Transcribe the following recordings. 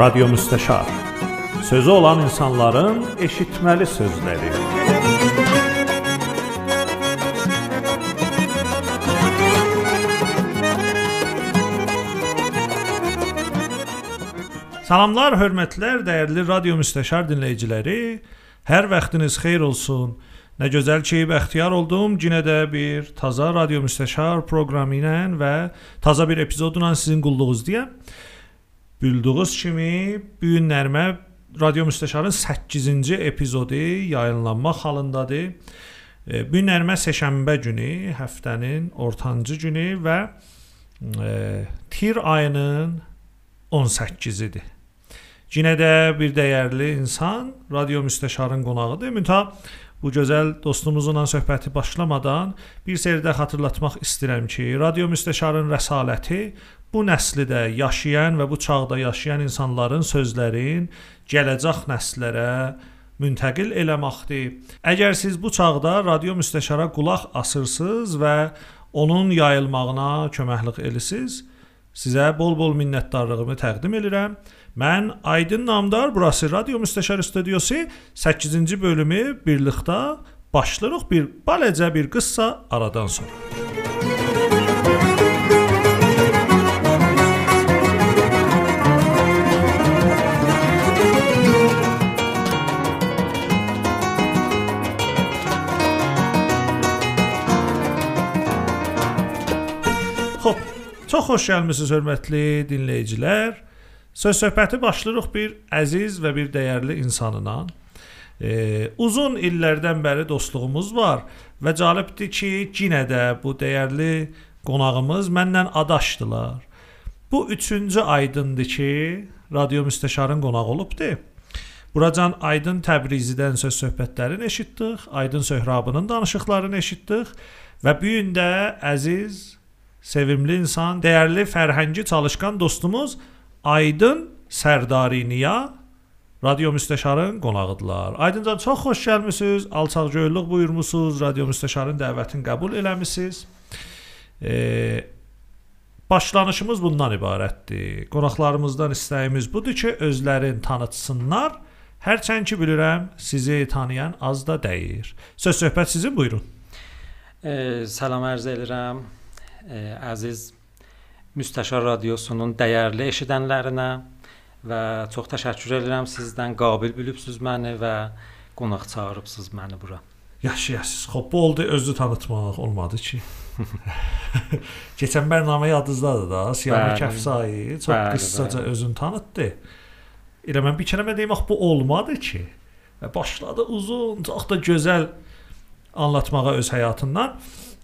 Radyo Müstəşar. Sözü olan insanların eşitməli sözləri. Salamlar, hörmətlər, dəyərli Radio Müstəşar dinləyiciləri. Hər vaxtınız xeyir olsun. Nə gözəl ki, bəxtiyar oldum. Yenə də bir taza Radio Müstəşar proqramı ilə və taza bir epizodla sizin qulluğunuzdayam. Bildiğiniz kimi bu gün nərmə Radio Müstəşarın 8-ci epizodu yayınlanmaq halındadır. E, Bu gün nərmə səhşənbə günü, həftənin ortancı günü və e, tir ayının 18-idir. Yenə də bir dəyərli insan Radio Müstəşarın qonağıdır. Mütə bu gözəl dostumuzla söhbəti başlamadan bir sərdə xatırlatmaq istəyirəm ki, Radio Müstəşarın rəsaləti bu nəslidə yaşayan və bu çağda yaşayan insanların sözlərin gələcək nəslərə müntəqil eləməkdir. Əgər siz bu çağda radio müstəşara qulaq asırsınız və onun yayılmağına köməklik elisiniz, sizə bol-bol minnətdarlığımı təqdim edirəm. Mən Aydın Namdar, burası Radio Müstəşar Studiosu 8-ci bölümü birlikdə başlayırıq bir balaca bir qıssa aradan sonra. Çox xoş gəlmisiniz hörmətli dinləyicilər. Söz söhbəti başlayırıq bir əziz və bir dəyərli insanla. E, uzun illərdən bəri dostluğumuz var və cəlibdir ki, yenə də bu dəyərli qonağımız məndən adaşdılar. Bu 3-cü aydındır ki, Radio Müstəşarın qonağı olubdu. Buracan Aydın Təbrizidən söz söhbətlərini eşitdik, Aydın Söhrabının danışıqlarını eşitdik və bu gün də əziz, sevimli insan, dəyərli fərhəngi çalışqan dostumuz Aydın Sərdariniya Radio Müstəşarın qonağıdılar. Aydıncan çox xoş gəlmisiniz. Alçaqgöyürlük buyurmusunuz. Radio Müstəşarın dəvətini qəbul eləmisiniz. E, başlanışımız bundan ibarətdir. Qonaqlarımızdan istəyimiz budur ki, özlərini tanıtsınlar. Hərçənd ki bilirəm, sizi tanıyan az da deyir. Söz söhbət sizin, buyurun. E, Salam ərz edirəm əziz Müstəşar radiosunun dəyərli eşidənlərinə və çox təşəkkür edirəm sizdən qabil bilibsiz məni və qonaq çağırıbsınız məni bura. Yaxşı. Xoş, oldu özü tanıtmaq olmadı ki. Keçən bərnamə yadınızdadır da, Siyami. Kəfsai çox Bəli, qıssaca bəli. özünü tanıtdı. Elə mən bir kəlmə deyim, axı bu olmadı ki. Və başladı uzun, çox da gözəl anlatmağa öz həyatından.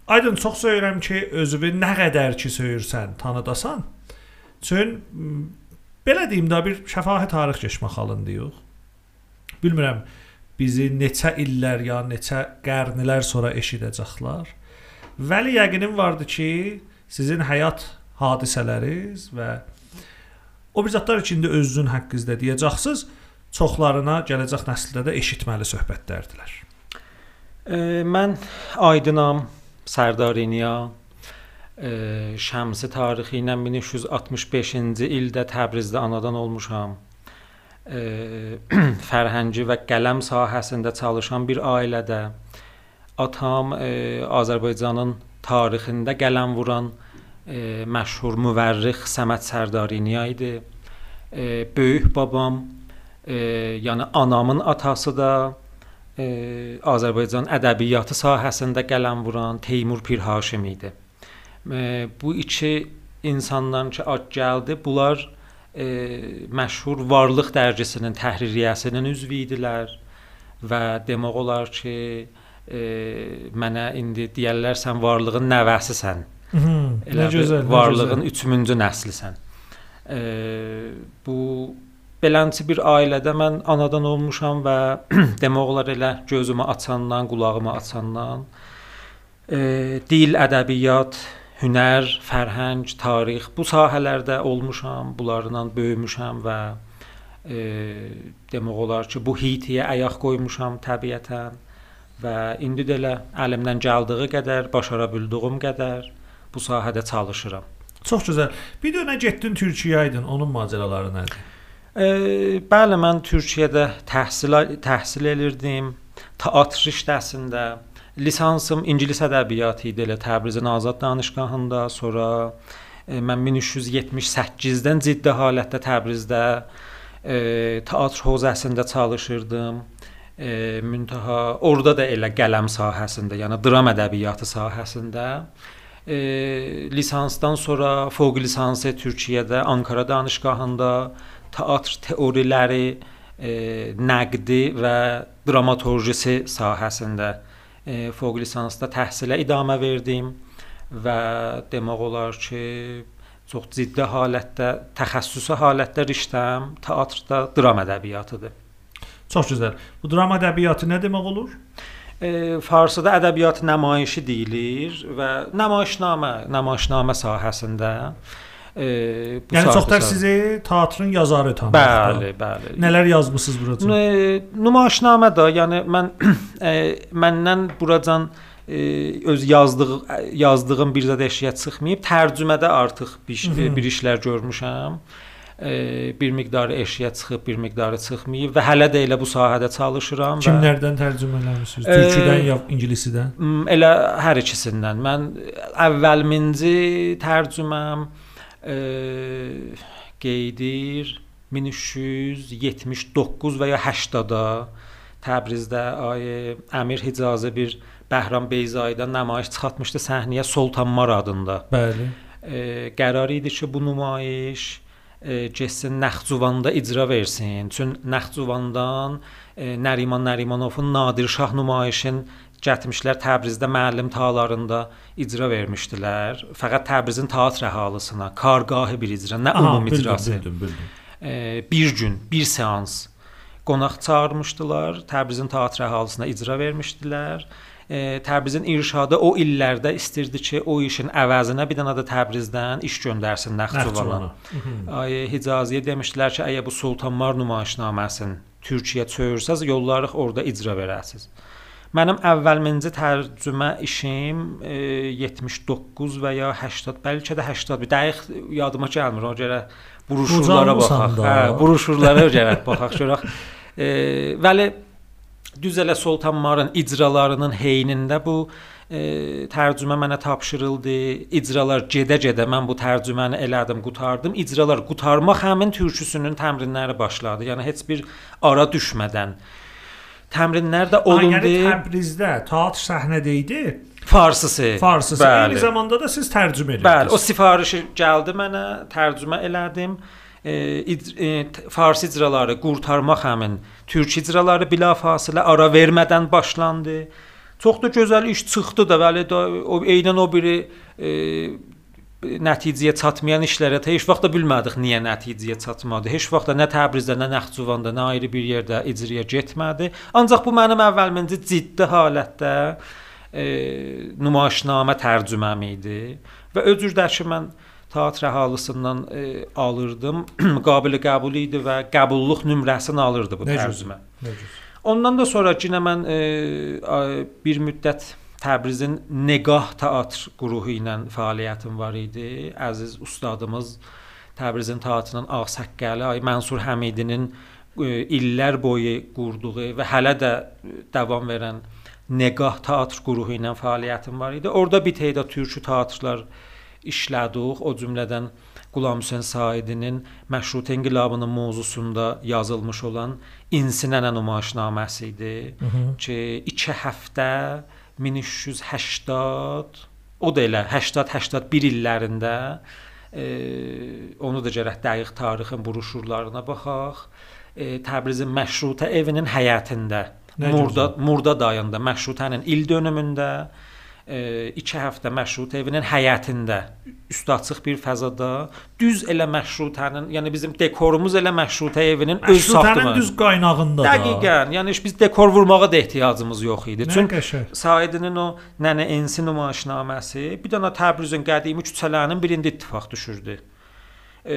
Aydın çox söyürəm ki, özünü nə qədər ki söyürsən, tanıdasan. Çün belə deyim də bir şəfahi tarix keçmək halındayıq. Bilmirəm bizi neçə illər ya neçə qarnilər sonra eşidəcəklər. Vəli yəqinim vardı ki, sizin həyat hadisələriniz və o bir zətlər içində özünüzün haqqınızda deyəcəksiniz, çoxlarına gələcək nəsildə də eşitməli söhbətlərdilər. E, mən Aydınam Sərdariniya şəmsi tarixi ilə 1365-ci ildə Təbrizdə anadan olmuşam. Fərhəngi və qələm sahəsində çalışan bir ailədə atam Azərbaycanın tarixində qələm vuran məşhur müvərrix Səməd Sərdariniya idi. Böyük babam, yəni anamın atası da Azərbaycan ədəbiyyatı sahəsində qələm vuran Teymur Pirhaşim idi. Bu iki insandan ki ad gəldi, bunlar e, məşhur Varlıq dərgisinin təhririyyəsinin üzvü idilər və demək olar ki, e, mənə indi deyirlər sən varlığın nəvəsisən. Nə Elə gözəl, varlığın gözəl. 3-cü nəslisən. E, bu belənçi bir ailədə mən anadan olmuşam və demək olar elə gözümü açandan, qulağımı açandan e, dil, ədəbiyyat, hünər, fərhəng, tarix bu sahələrdə olmuşam, bunlarla böyümüşəm və e, demək olar ki, bu hitiyə ayaq qoymuşam təbiətən və indi də elə əlimdən gəldiyi qədər, başara bildiyim qədər bu sahədə çalışıram. Çox gözəl. Bir dönə getdin Türkiyəyə idin, onun macəraları nədir? Bəli, mən Türkiyədə təhsil təhsil edirdim. Teatr riştəsində lisansım ingilis ədəbiyyatı idi elə Təbrizin Azad Danışgahında, sonra mən 1378-dən ciddi halətdə Təbrizdə e, teatr hozəsində çalışırdım. E, müntaha orada da elə qələm sahəsində, yəni dram ədəbiyyatı sahəsində e, lisansdan sonra fövq lisansı Türkiyədə Ankara danışgahında teatr teoriləri, e, nəqdi və dramaturjisi sahəsində e, fövq lisansda təhsilə idamə verdim və demək olar ki, çox ciddi halətdə, təxəssüsü halətdə riştəm teatrda dram ədəbiyyatıdır. Çox gözəl. Bu dram ədəbiyyatı nə demək olur? E, Farsda ədəbiyyat nümayişi deyilir və nümayişnamə, nümayişnamə sahəsində e, bu yəni çoxlar sizi teatrın yazarı tanıyır. Bəli, bəli. Nələr yazmısınız buracan? E, nümayişnamə də, yəni mən e, məndən buracan e, öz yazdığı yazdığım bir zad əşya çıxmayıb, tərcümədə artıq bir, Hı -hı. bir işlər görmüşəm. E, bir miqdarı eşiyə çıxıb, bir miqdarı çıxmayıb və hələ də elə bu sahədə çalışıram Kimlərdən və tərcümə eləmisiniz? Türküdən ya ingilisdən? Elə hər ikisindən. Mən əvvəlminci tərcüməm qeydir 1379 və ya 80-da Təbrizdə ay Əmir Hicazı bir Bəhram Beyzaydan nümayiş çıxartmışdı səhnəyə Sultanmar adında. Bəli. E, qərar idi ki, bu nümayiş e, getsin Naxçıvanda icra versin. Çün Naxçıvandan e, Nəriman Nərimanovun Nadir Şah nümayişin getmişlər Təbrizdə müəllim talarında icra vermişdilər. Fəqət Təbrizin teatr əhalisına kargahı bir icra, nə ümumi icrası. Bildim, bildim. E, bir gün, bir seans qonaq çağırmışdılar. Təbrizin teatr əhalisinə icra vermişdilər. E, Təbrizin irşadı o illərdə istirdi ki, o işin əvəzinə bir dənə də Təbrizdən iş göndərsin Naxçıvana. Ay Hicaziyə demişdilər ki, əgər bu Sultanmar nümayişnaməsini Türkiyə çövürsəz, yollarıq orada icra verəsiz. Mənim əvvəlminci tərcümə işim e, 79 və ya 80, bəlkə də 81. Dəqiq yadıma gəlmir. Ona görə broşurlara baxaq. Hə, broşurlara görə baxaq görək. E, vəli düz elə Sultan Marın icralarının heynində bu e, tərcümə mənə tapşırıldı. İcralar gedə-gedə mən bu tərcüməni elədim, qutardım. İcralar qutarmaq həmin türküsünün təmrinləri başladı. Yəni heç bir ara düşmədən təmrinlər də olundu. Yəni Təbrizdə teatr səhnədə idi. Farsısı. Farsısı. Bəli. Eyni zamanda da siz tərcümə edirsiniz. Bəli, o sifarişi gəldi mənə, tərcümə elədim. E, e, Fars icraları qurtarmaq həmin türk icraları bilafasilə ara vermədən başlandı. Çox da gözəl iş çıxdı da, bəli, o eynən o biri e, nəticəyə çatmayan işlərə də heç vaxt da bilmədik niyə nəticəyə çatmadı. Heç vaxt da nə Təbrizdə, nə Naxçıvanda, nə ayrı bir yerdə icraya getmədi. Ancaq bu mənim əvvəlmincə ciddi halətdə e, nümayişnamə tərcüməm idi və öcürdəki mən teatr əhalisindən e, alırdım. Qabili qəbul idi və qəbulluq nömrəsini alırdı bu tərcümə. Ondan da sonra yenə mən e, bir müddət Təbrizin Negah teatr qrupu ilə fəaliyyətim var idi. Əziz ustadımız Təbrizin teatrının ağsaqqalı Ay Mənsur Həmidinin e, illər boyu qurduğu və hələ də davam verən Negah teatr qrupu ilə fəaliyyətim var idi. Orda bir təydə türkü teatrlar işlədik. O cümlədən Qulam Hüseyn Saidinin Məşrutə inqilabının mövzusunda yazılmış olan İnsinənə nümayişnaməsi idi Hı -hı. ki, 2 həftə 1380 o da elə 80-81 illərində e, onu da gərək dəqiq tarixin broşurlarına baxaq. E, Təbrizin Məşrutə evinin həyətində Murda Murda dayında Məşrutənin il dönümündə 2 həftə məşrut evinin həyətində üstü açıq bir fəzada düz elə məşrutənin, yəni bizim dekorumuz elə məşrutə evinin öz saxtımı. düz qaynağında da. Dəqiqən. Yəni biz dekor vurmağa da ehtiyacımız yox idi. Çünki Saidinin o Nənə Ensi nümayişnaməsi bir dənə Təbrizin qədimi küçələrinin birində ittifaq düşürdü. E,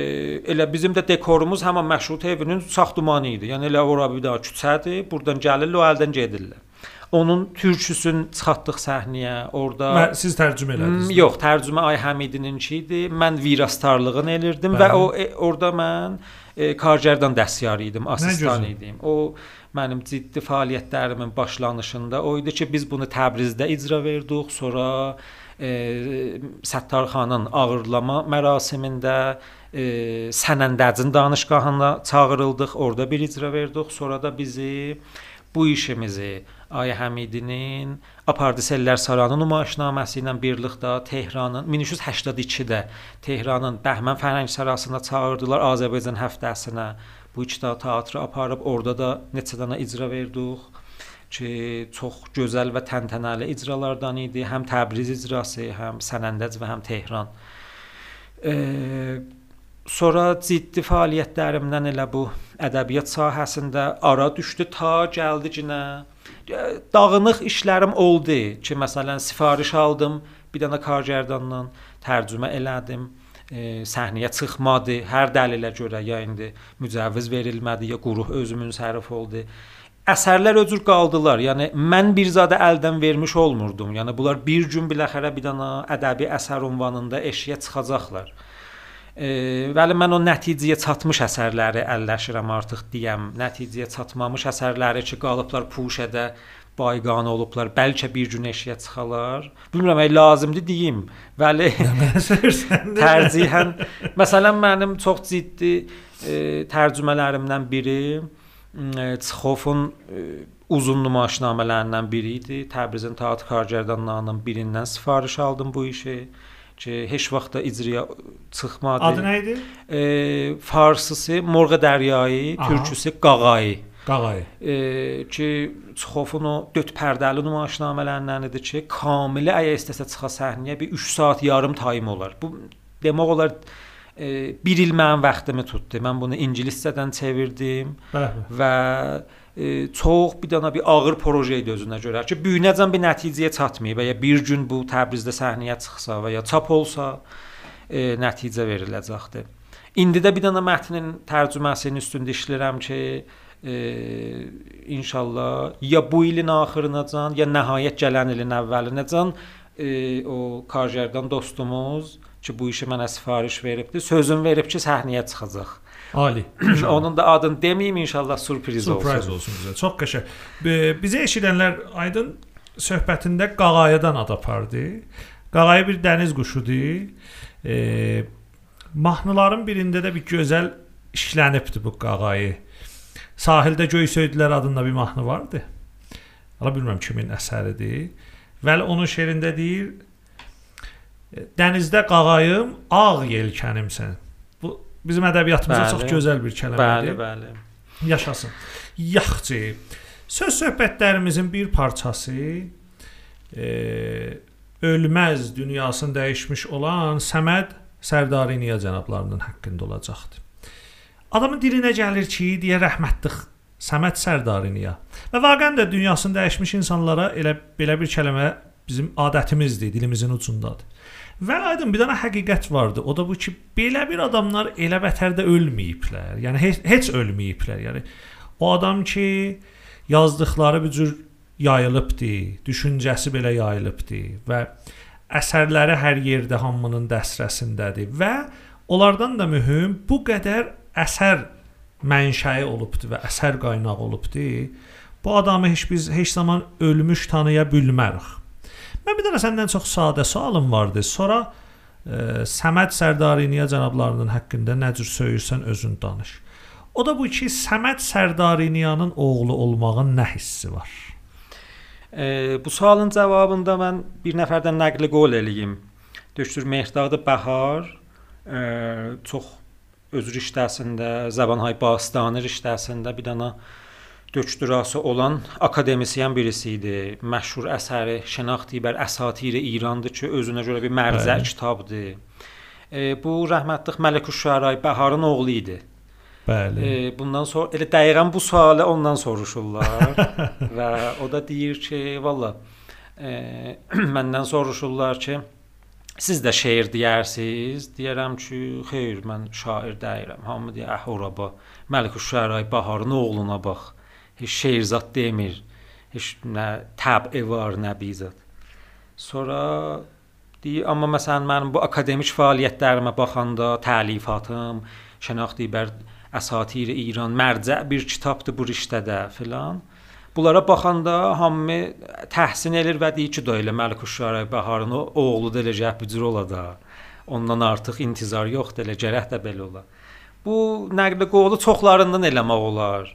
elə bizim də dekorumuz həmin məşrutə evinin saxtmanı idi. Yəni elə ora bir daha küçədir. Burdan gəlirlər, o əldən gedirlər. Onun türküsün çıxartdıq səhnəyə. Orda Və siz tərcümə elədiniz. Hmm, yox, tərcümə Ay Həmidininki idi. Mən virastarlığını elirdim və Bəli. o e, orada mən e, kargərdan dəstyar idim, asistan idim. O mənim ciddi fəaliyyətlərimin başlanışında o idi ki, biz bunu Təbrizdə icra verdik, sonra e, Səttarxanın ağırlama mərasimində e, Sənəndəcin danışqahına çağırıldıq, orada bir icra verdik. Sonra da bizi bu işimizi Ay Həmidinin Apardı Sellər Saranı nümayişnaməsi ilə birlikdə Tehranın 1382-də Tehranın Bəhmən Fərhəng Sarayına çağırdılar Azərbaycan həftəsinə. Bu iki də teatrı aparıb orada da neçə dənə icra verdik ki, çox gözəl və təntənəli icralardan idi. Həm Təbriz icrası, həm Sənəndəc və həm Tehran. Eee Sonra ciddi fəaliyyətlərimdən elə bu ədəbiyyat sahəsində ara düşdü ta gəldi cinə. Dağınıq işlərim oldu ki, məsələn, sifariş aldım bir dənə kargərdandan, tərcümə elədim. E, səhnəyə çıxmadı. Hər dəlilə görə ya indi mücəvviz verilmədi, ya quruh özü münsərif oldu. Əsərlər öcür qaldılar. Yəni mən bir zadə əldən vermiş olmurdum. Yəni bunlar bir gün biləxərə bir dənə ədəbi əsər ünvanında eşiyə çıxacaqlar. E, bəli mən o nəticəyə çatmış əsərləri əlləşirəm artıq deyəm. Nəticəyə çatmamış əsərləri ki, qalıblar puşədə bayqan olublar. Bəlkə bir gün eşiyə çıxalar. Bilmirəm, ay lazımdır deyim. Bəli. Tərcihən məsələn mənim çox ciddi e, tərcümələrimdən biri e, Çxovun e, uzun nümayişnamələrindən biri idi. Təbrizin teatr kargərdanlarının birindən sifariş aldım bu işi ki, heç vaxt da icraya çıxmadı. Adı nə idi? E, farsısı Morğa Dəryayı, türküsü Qağayı. Qağayı. E, ki, Çxovun o dörd pərdəli nümayişnamələrindən idi ki, kamili əgər istəsə çıxa səhnəyə bir 3 saat yarım time olar. Bu demək olar e, bir il mənim vaxtımı tutdu. Mən bunu ingiliscədən çevirdim Bəli. və çox bir dənə bir ağır proje idi özünə görə ki, büyünəcən bir nəticəyə çatmayıb və ya bir gün bu Təbrizdə səhnəyə çıxsa və ya çap olsa e, nəticə veriləcəkdir. İndi də bir dənə mətnin tərcüməsinin üstündə işləyirəm ki, e, inşallah ya bu ilin axırınacan, ya nəhayət gələn ilin əvvəlinacan e, o karjerdən dostumuz ki, bu işi mənə sifariş veribdi. Sözün verib ki, səhnəyə çıxacaq. Ali. Onun da adını deməyim inşallah sürpriz, olsun. olsun bizə. Çox qəşəng. Bizə eşidənlər Aydın söhbətində qağayıdan ad apardı. Qağayı bir dəniz quşudur. E, mahnıların birində də bir gözəl işlənibdi bu qağayı. Sahildə göy söydülər adında bir mahnı vardı. Ala bilmirəm kimin əsəridir. Vəli onun şeirində deyir: Dənizdə qağayım, ağ yelkənimsən. Bizim ədəbiyyatımızda Bəli. çox gözəl bir kəlmədir. Bəli, bəli. Yaşasın. Yaxçı. Söz söhbətlərimizin bir parçası e, ölməz dünyasını dəyişmiş olan Səməd Sərdari Niya cənablarının haqqında olacaqdı. Adamın dilinə gəlir ki, deyə rəhmətli Səməd Sərdari Niya. Və vaqəən də dünyasını dəyişmiş insanlara elə belə bir kəlmə bizim adətimizdir, dilimizin ucundadır. Və aydın bir dənə həqiqət vardı. O da bu ki, belə bir adamlar elə vətərdə ölməyiblər. Yəni heç, heç ölməyiblər. Yəni o adam ki, yazdıqları bir cür yayılıbdı, düşüncəsi belə yayılıbdı və əsərləri hər yerdə hamının dəstəsindədir və onlardan da mühüm bu qədər əsər mənşəyi olubdu və əsər qaynağı olubdu. Bu adamı heç biz heç zaman ölmüş tanıya bilmərik. Mən bir dənə səndən çox sadə sualım vardı. Sonra e, Səməd Sərdariniyə cənablarının haqqında nə cür söyürsən özün danış. O da bu ki, Səməd Sərdariniyanın oğlu olmağın nə hissi var? E, bu sualın cavabında mən bir nəfərdən nəqli qol eləyim. Döştür Mehdad Bəhar e, çox özür işdəsində, Zəbanhay Bastanı işdəsində bir dənə döktürası olan akademisyen birisi idi. Məşhur əsəri Şənaxti bər Əsatir İrandır ki, özünə görə bir mərzə Bəli. kitabdır. E, bu rəhmətlik Məliküşşaray Bəharın oğlu idi. Bəli. E, bundan sonra elə dəqiqən bu sualı ondan soruşurlar və o da deyir ki, valla e, məndən soruşurlar ki, siz də şeir deyərsiz? Deyirəm ki, xeyr, mən şair deyirəm. Hamı deyir, "Əhoraba, Məliküşşaray Baharın oğluna bax. Heç şeir zad demir." heç nə təbə var, nə bizat. Sonra deyir, amma məsələn mənim bu akademik fəaliyyətlərimə baxanda təlifatım, şənaxti bər əsatir İran mərcə bir kitabdır bu riştədə filan. Bunlara baxanda hamı təhsin edir və deyir ki, da elə Məliküşşarə Bəharın oğlu da elə cəhb cür ola da. Ondan artıq intizar yoxdur, elə gərək də belə ola. Bu nəqli qovlu çoxlarından eləmək olar.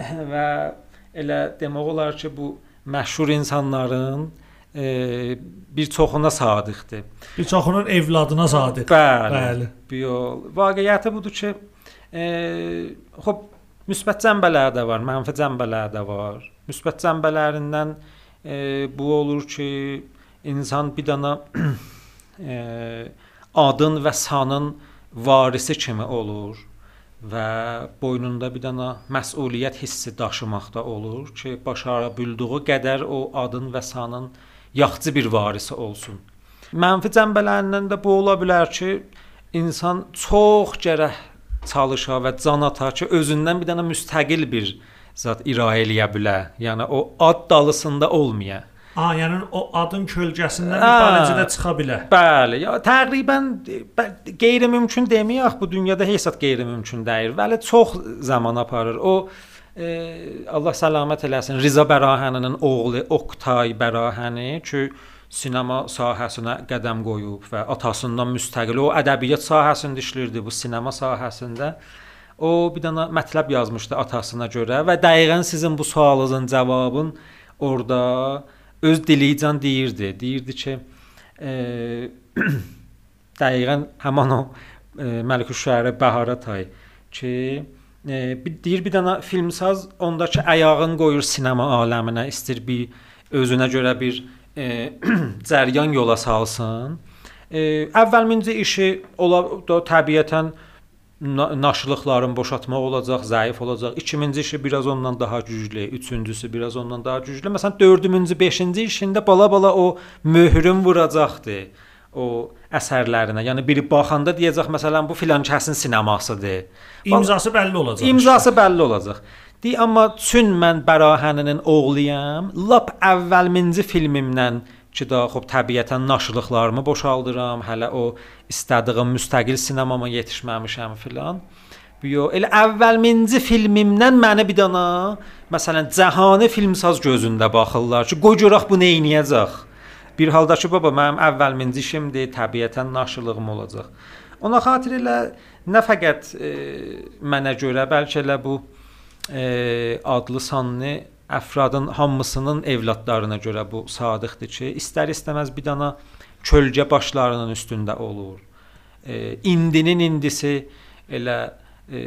və elə demək olar ki, bu məşhur insanların e, bir çoxuna sadiqdir. Bir çoxunun evladına sadiq. Bəli. Bəli. Bu vaqiəti budur ki, e, xop müsbət cənbələr də var, mənfi cənbələr də var. Müsbət cənbələrindən e, bu olur ki, insan bir dana e, adın və sanın varisi kimi olur və boynunda bir dana məsuliyyət hissi daşımaqda olur ki, başara bildiyi qədər o adın və sanın yaxçı bir varisi olsun. Mənfi cənbələrindən də bu ola bilər ki, insan çox gərək çalışa və can ata ki, özündən bir dənə müstəqil bir zat irayə eləyə bilər. Yəni o ad dalısında olmaya. A, yəni o adın kölgəsindən bir balıcıda çıxa bilər. Bəli, ya təqribən qeyri-mümkün deməyək, bu dünyada heç zət qeyri-mümkün deyil. Bəli, çox zaman aparır. O e, Allah səlamət eləsin. Riza Bərahəninin oğlu Oktay Bərahəni ki, sinema sahəsinə qədəm qoyub və atasından müstəqil o ədəbiyyat sahəsində işləyirdi bu sinema sahəsində. O bir dənə mətləb yazmışdı atasına görə və dəqiqən sizin bu sualınızın cavabın orada öz dilican deyirdi. Deyirdi ki, e, dəqiqən həmin o e, Məliküşşəhərə Bəhara tay ki, e, deyir bir dənə filmsaz ondakı ayağını qoyur sinema aləminə, istir bir özünə görə bir e, cəryan yola salsın. E, əvvəlmincə işi ola da təbiətən naşılıqların boşaltmaq olacaq, zəif olacaq. 2000-ci işi biraz ondan daha güclü, üçüncüsü biraz ondan daha güclü. Məsələn 4-cü, 5-ci işində bala-bala o möhrün vuracaqdı o əsərlərinə. Yəni biri baxanda deyəcək məsələn bu filan kəsin sinemasıdır. İmzası bəlli olacaq. İmzası bəlli olacaq. Dey amma çün mən Bərahəninin oğluyam. Lap əvvəlminci filmimdən ki da xop təbiətən naşılıqlarımı boşaldıram, hələ o istədiyim müstəqil sinemama yetişməmişəm filan. Biyo elə əvvəlminci filmimdən məni bir dana məsələn cəhani filmsaz gözündə baxırlar ki, qoy görək bu nə edəcək. Bir halda ki, baba mənim əvvəlminci işimdir, təbiətən naşılığım olacaq. Ona xatir elə nə fəqət e, mənə görə, bəlkə elə bu e, adlı sanlı əfradın hamısının evladlarına görə bu sadiqdir ki, istər-istəməz bir dana kölgə başlarının üstündə olur. E, indinin indisi elə e,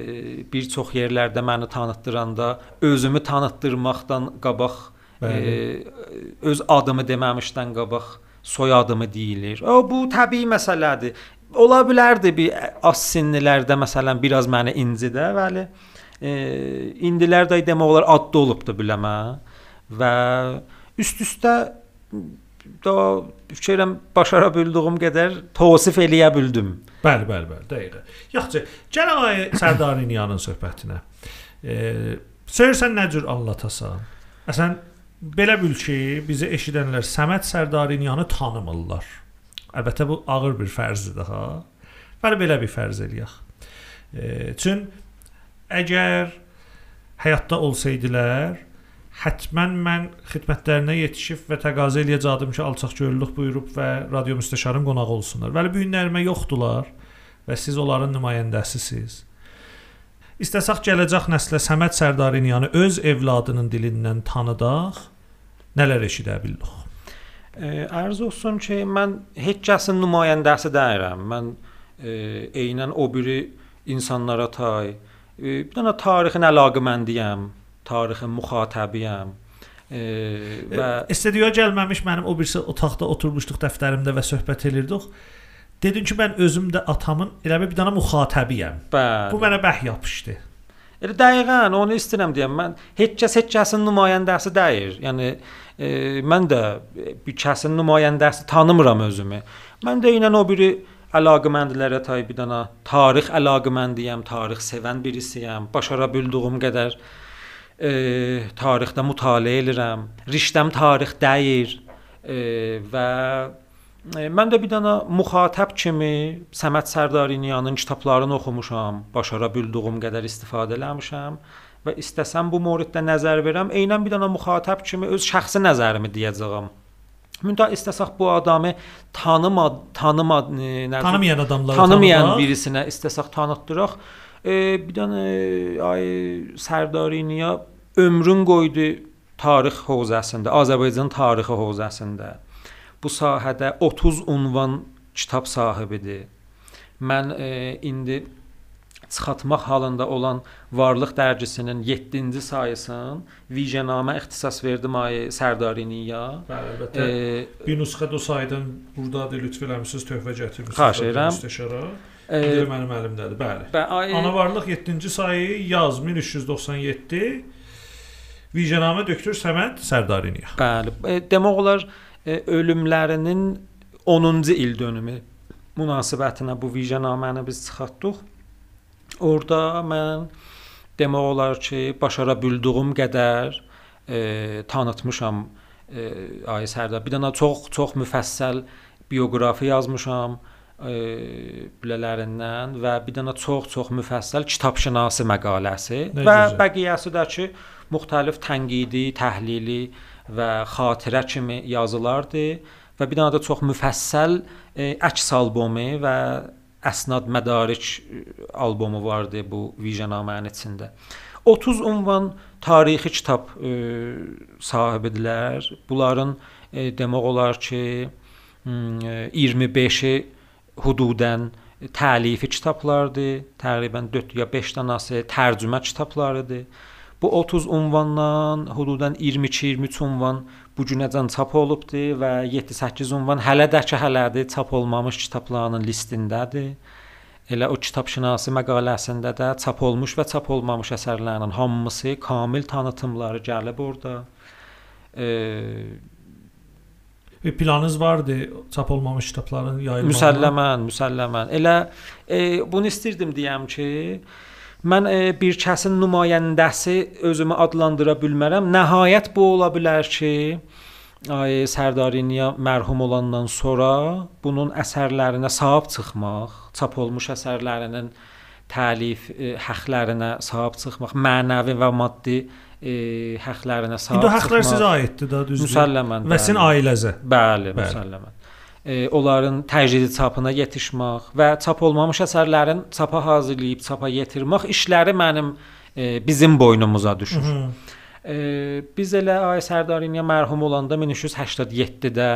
bir çox yerlərdə məni tanıtdıranda özümü tanıtdırmaqdan qabaq e, öz adımı deməmişdən qabaq soyadımı deyilir. O bu təbii məsələdir. Ola bilərdi bir az sinlilərdə məsələn biraz məni incidə, bəli e, indilər də demək olar adlı olubdu biləmə və üst-üstə da fikirəm başara bildiyim qədər təvsif eləyə bildim. Bəli, bəli, bəli, dəqiq. Yaxşı, gəlin ay Sərdariniyanın söhbətinə. E, Səyirsən nə cür anlatasan? Əsən belə bil ki, bizi eşidənlər Səməd Sərdariniyanı tanımırlar. Əlbəttə bu ağır bir fərzdir ha. Bəli, belə bir fərz eləyək. E, çün əgər həyatda olsaydılar, hətmən mən xidmətlərinə yetişib və təqaüd eləyəcəydim ki, alçaqgörüllük buyurub və radio müstəşarın qonağı olsunlar. Vəli bu günlərimə yoxdular və siz onların nümayəndəsisiniz. İstəsək gələcək nəslə Səməd Sərdariniyanı öz evladının dilindən tanıdaq, nələr eşidə bildik? Ərz olsun ki, mən heç kəsin nümayəndəsi deyirəm. Mən e, eynən o biri insanlara tay, bir dənə tarixin əlaqəməndiyəm, tarixin müxatabıyam. E, və studiyoya gəlməmiş mənim o birisi otaqda oturmuşduq dəftərimdə və söhbət edirdik. Dedin ki, mən özüm də atamın elə bir dənə müxatabıyam. Bəli. Bu mənə bəh yapışdı. Elə dəqiqən onu istəyirəm deyəm. Mən heç kəs heç kəsin nümayəndəsi deyil. Yəni e, mən də bir kəsin nümayəndəsi tanımıram özümü. Mən də ilə o biri əlaqəməndlərə tay bir dənə tarix əlaqəməndiyəm, tarix sevən birisiyəm. Başara bildiyim qədər e, tarixdə mütaliə edirəm. Riştəm tarix deyir e, və e, mən də bir dənə müxatəb kimi Səməd Sərdariniyanın kitablarını oxumuşam, başara bildiyim qədər istifadə eləmişəm və istəsəm bu mövzuda nəzər verəm, eynən bir dənə müxatəb kimi öz şəxsi nəzərimi deyəcəyəm. Müntə istəsək bu adamı tanıma, tanıma, e, nə Tanımayan adamları tanımayan tanımaq. birisinə istəsək tanıtdıraq. E, bir dənə ay Sərdariniya ömrün qoydu tarix hövzəsində, Azərbaycan tarixi hövzəsində. Bu sahədə 30 ünvan kitab sahibidir. Mən e, indi çıxartmaq halında olan Varlıq dərgisinin 7-ci sayısını vicdanamə ixtisas verdim ay Sərdariniya. Bəli, əlbəttə. E, bir nüsxə də o saydan burdadır, lütf eləmisiniz, töhfə gətirmisiniz. Xahiş edirəm. Müstəşara. e, İndi mənim əlimdədir, bəli. və ay Ana varlıq 7-ci sayı yaz 1397 Vicdanamə doktor Səməd Sərdariniya. Bəli, e, demək olar e, ölümlərinin 10-cu il dönümü münasibətinə bu vicdanaməni biz çıxartdıq. Orda mən demək olar ki, başara bildiyim qədər e, tanıtmışam e, ay Sərdar. Bir dənə çox çox müfəssəl bioqrafi yazmışam e, bilələrindən və bir dənə çox-çox müfəssəl kitabşünasi məqaləsi Nə və gözəl. bəqiyyəsi də ki, müxtəlif tənqidi, təhlili və xatirə kimi yazılardır və bir dənə də çox müfəssəl e, əks albomu və əsnad mədarik e, albomu vardı bu vicdanamənin içində. 30 ünvan tarixi kitab e, sahibidirlər. Bunların e, demək olar ki, m, e, 25-i hududən təlifi kitablardır. Təqribən 4 ya 5 dənəsi tərcümə kitablarıdır. Bu 30 ünvandan hududan 22-23 ünvan bu günəcən çap olubdur və 7-8 ünvan hələ də ki hələdir çap olmamış kitabların listindədir. Elə o kitabşünasi məqaləsində də çap olmuş və çap olmamış əsərlərin hamısı kamil tanıtımları gəlib orada. E, Bir planınız vardı çap olmamış kitabların yayılmağı. Müsəlləmən, müsəlləmən. Elə e, bunu istirdim deyəm ki, mən e, bir kəsin nümayəndəsi özümü adlandıra bilmərəm. Nəhayət bu ola bilər ki, ay Sərdariniya mərhum olandan sonra bunun əsərlərinə sahib çıxmaq, çap olmuş əsərlərinin təlif e, həqlərinə sahib çıxmaq, mənəvi və maddi e, həqlərinə sahib İndi çıxmaq. həqlər sizə aiddir da, düzdür? Müsəlləmən. Və sizin ailəzə. Bəli, Bəli. müsəlləmən. E, onların təcrid çapına yetişmək və çap olmamış əsərlərin çapa hazırlayıb çapa yetirmək işləri mənim e, bizim boynumuza düşür. Hı. E, biz elə Ay Sərdariniya mərhum olanda 1387-də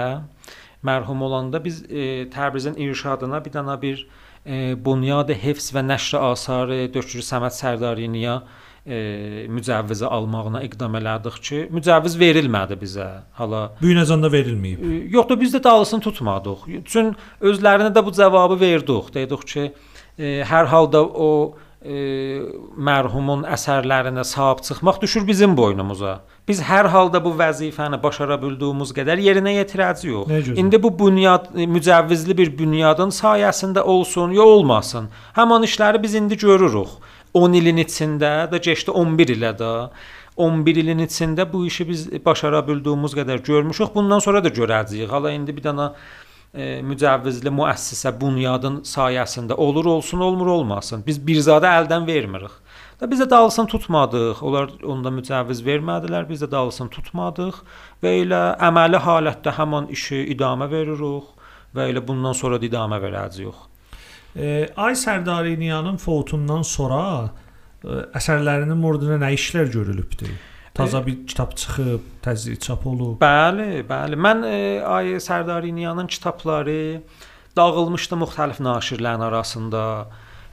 mərhum olanda biz e, Təbrizin irşadına bir dənə bir e, Bunyad Hifz və Nəşr Asarı Dökür Səməd Sərdariniya e, mücəvvizi almağına iqdam elədik ki, mücəvviz verilmədi bizə. Hala Bu günəcən də verilməyib. E, Yox da biz də dalısını tutmadıq. Çün özlərinə də bu cavabı verdik. Dedik ki, e, hər halda o e, mərhumun əsərlərinə sahib çıxmaq düşür bizim boynumuza. Biz hər halda bu vəzifəni başara bildiyimiz qədər yerinə yetirəcəyik. İndi bu bünyad e, mücəvvizli bir bünyadın sayəsində olsun, ya olmasın. Həmin işləri biz indi görürük. 10 ilin içində də keçdi 11 ilə də 11 ilin içində bu işi biz başara bildiyimiz qədər görmüşük. Bundan sonra da görəcəyik. Hala indi bir dənə e, mücəvvizli müəssisə bunyadın sayəsində olur olsun, olmur olmasın. Biz bir zadı əldən vermirik. Da biz də dalısını tutmadıq. Onlar onda mücəvviz vermədilər, biz də dalısını tutmadıq və elə əməli halətdə həmin işi idamə veririk və elə bundan sonra da idamə verəcəyik. E, Ay Sərdariniyanın foutundan sonra e, əsərlərinin murduna nə işlər görülübdür? Taza bir kitab çıxıb, təzyiq çap olub. Bəli, bəli. Mən e, Ay Sərdariniyanın kitabları dağılmışdı müxtəlif naşirlərin arasında.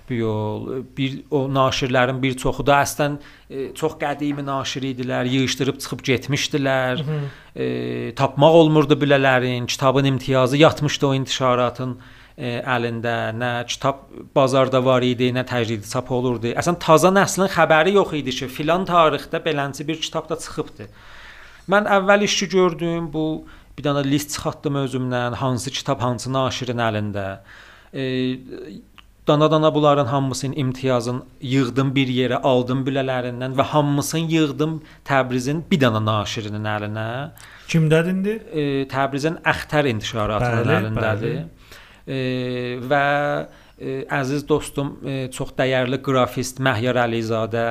Bu yol bir o naşirlərin bir çoxu da əslən e, çox qədimi naşir idilər, yığışdırıb çıxıb getmişdilər. E, tapmaq olmurdu bilələrin, kitabın imtiyazı yatmışdı o intişaratın e, əlində. Nə kitab bazarda var idi, nə təcrid çap olurdu. Əslən taza nəslin xəbəri yox idi ki, filan tarixdə belənçi bir kitab da çıxıbdı. Mən əvvəl işçi gördüm, bu bir dənə list çıxartdım özümdən, hansı kitab hansı naşirin əlində. E, dana-dana bunların hamısının imtiyazını yığdım bir yerə, aldım bilələrindən və hamısını yığdım Təbrizin bir dana naşirinin əlinə. Kimdədir indi? E, Təbrizin Əxtər intişaratının Bəli, əlindədir. E, və e, əziz dostum, e, çox dəyərli qrafist Məhyar Əlizadə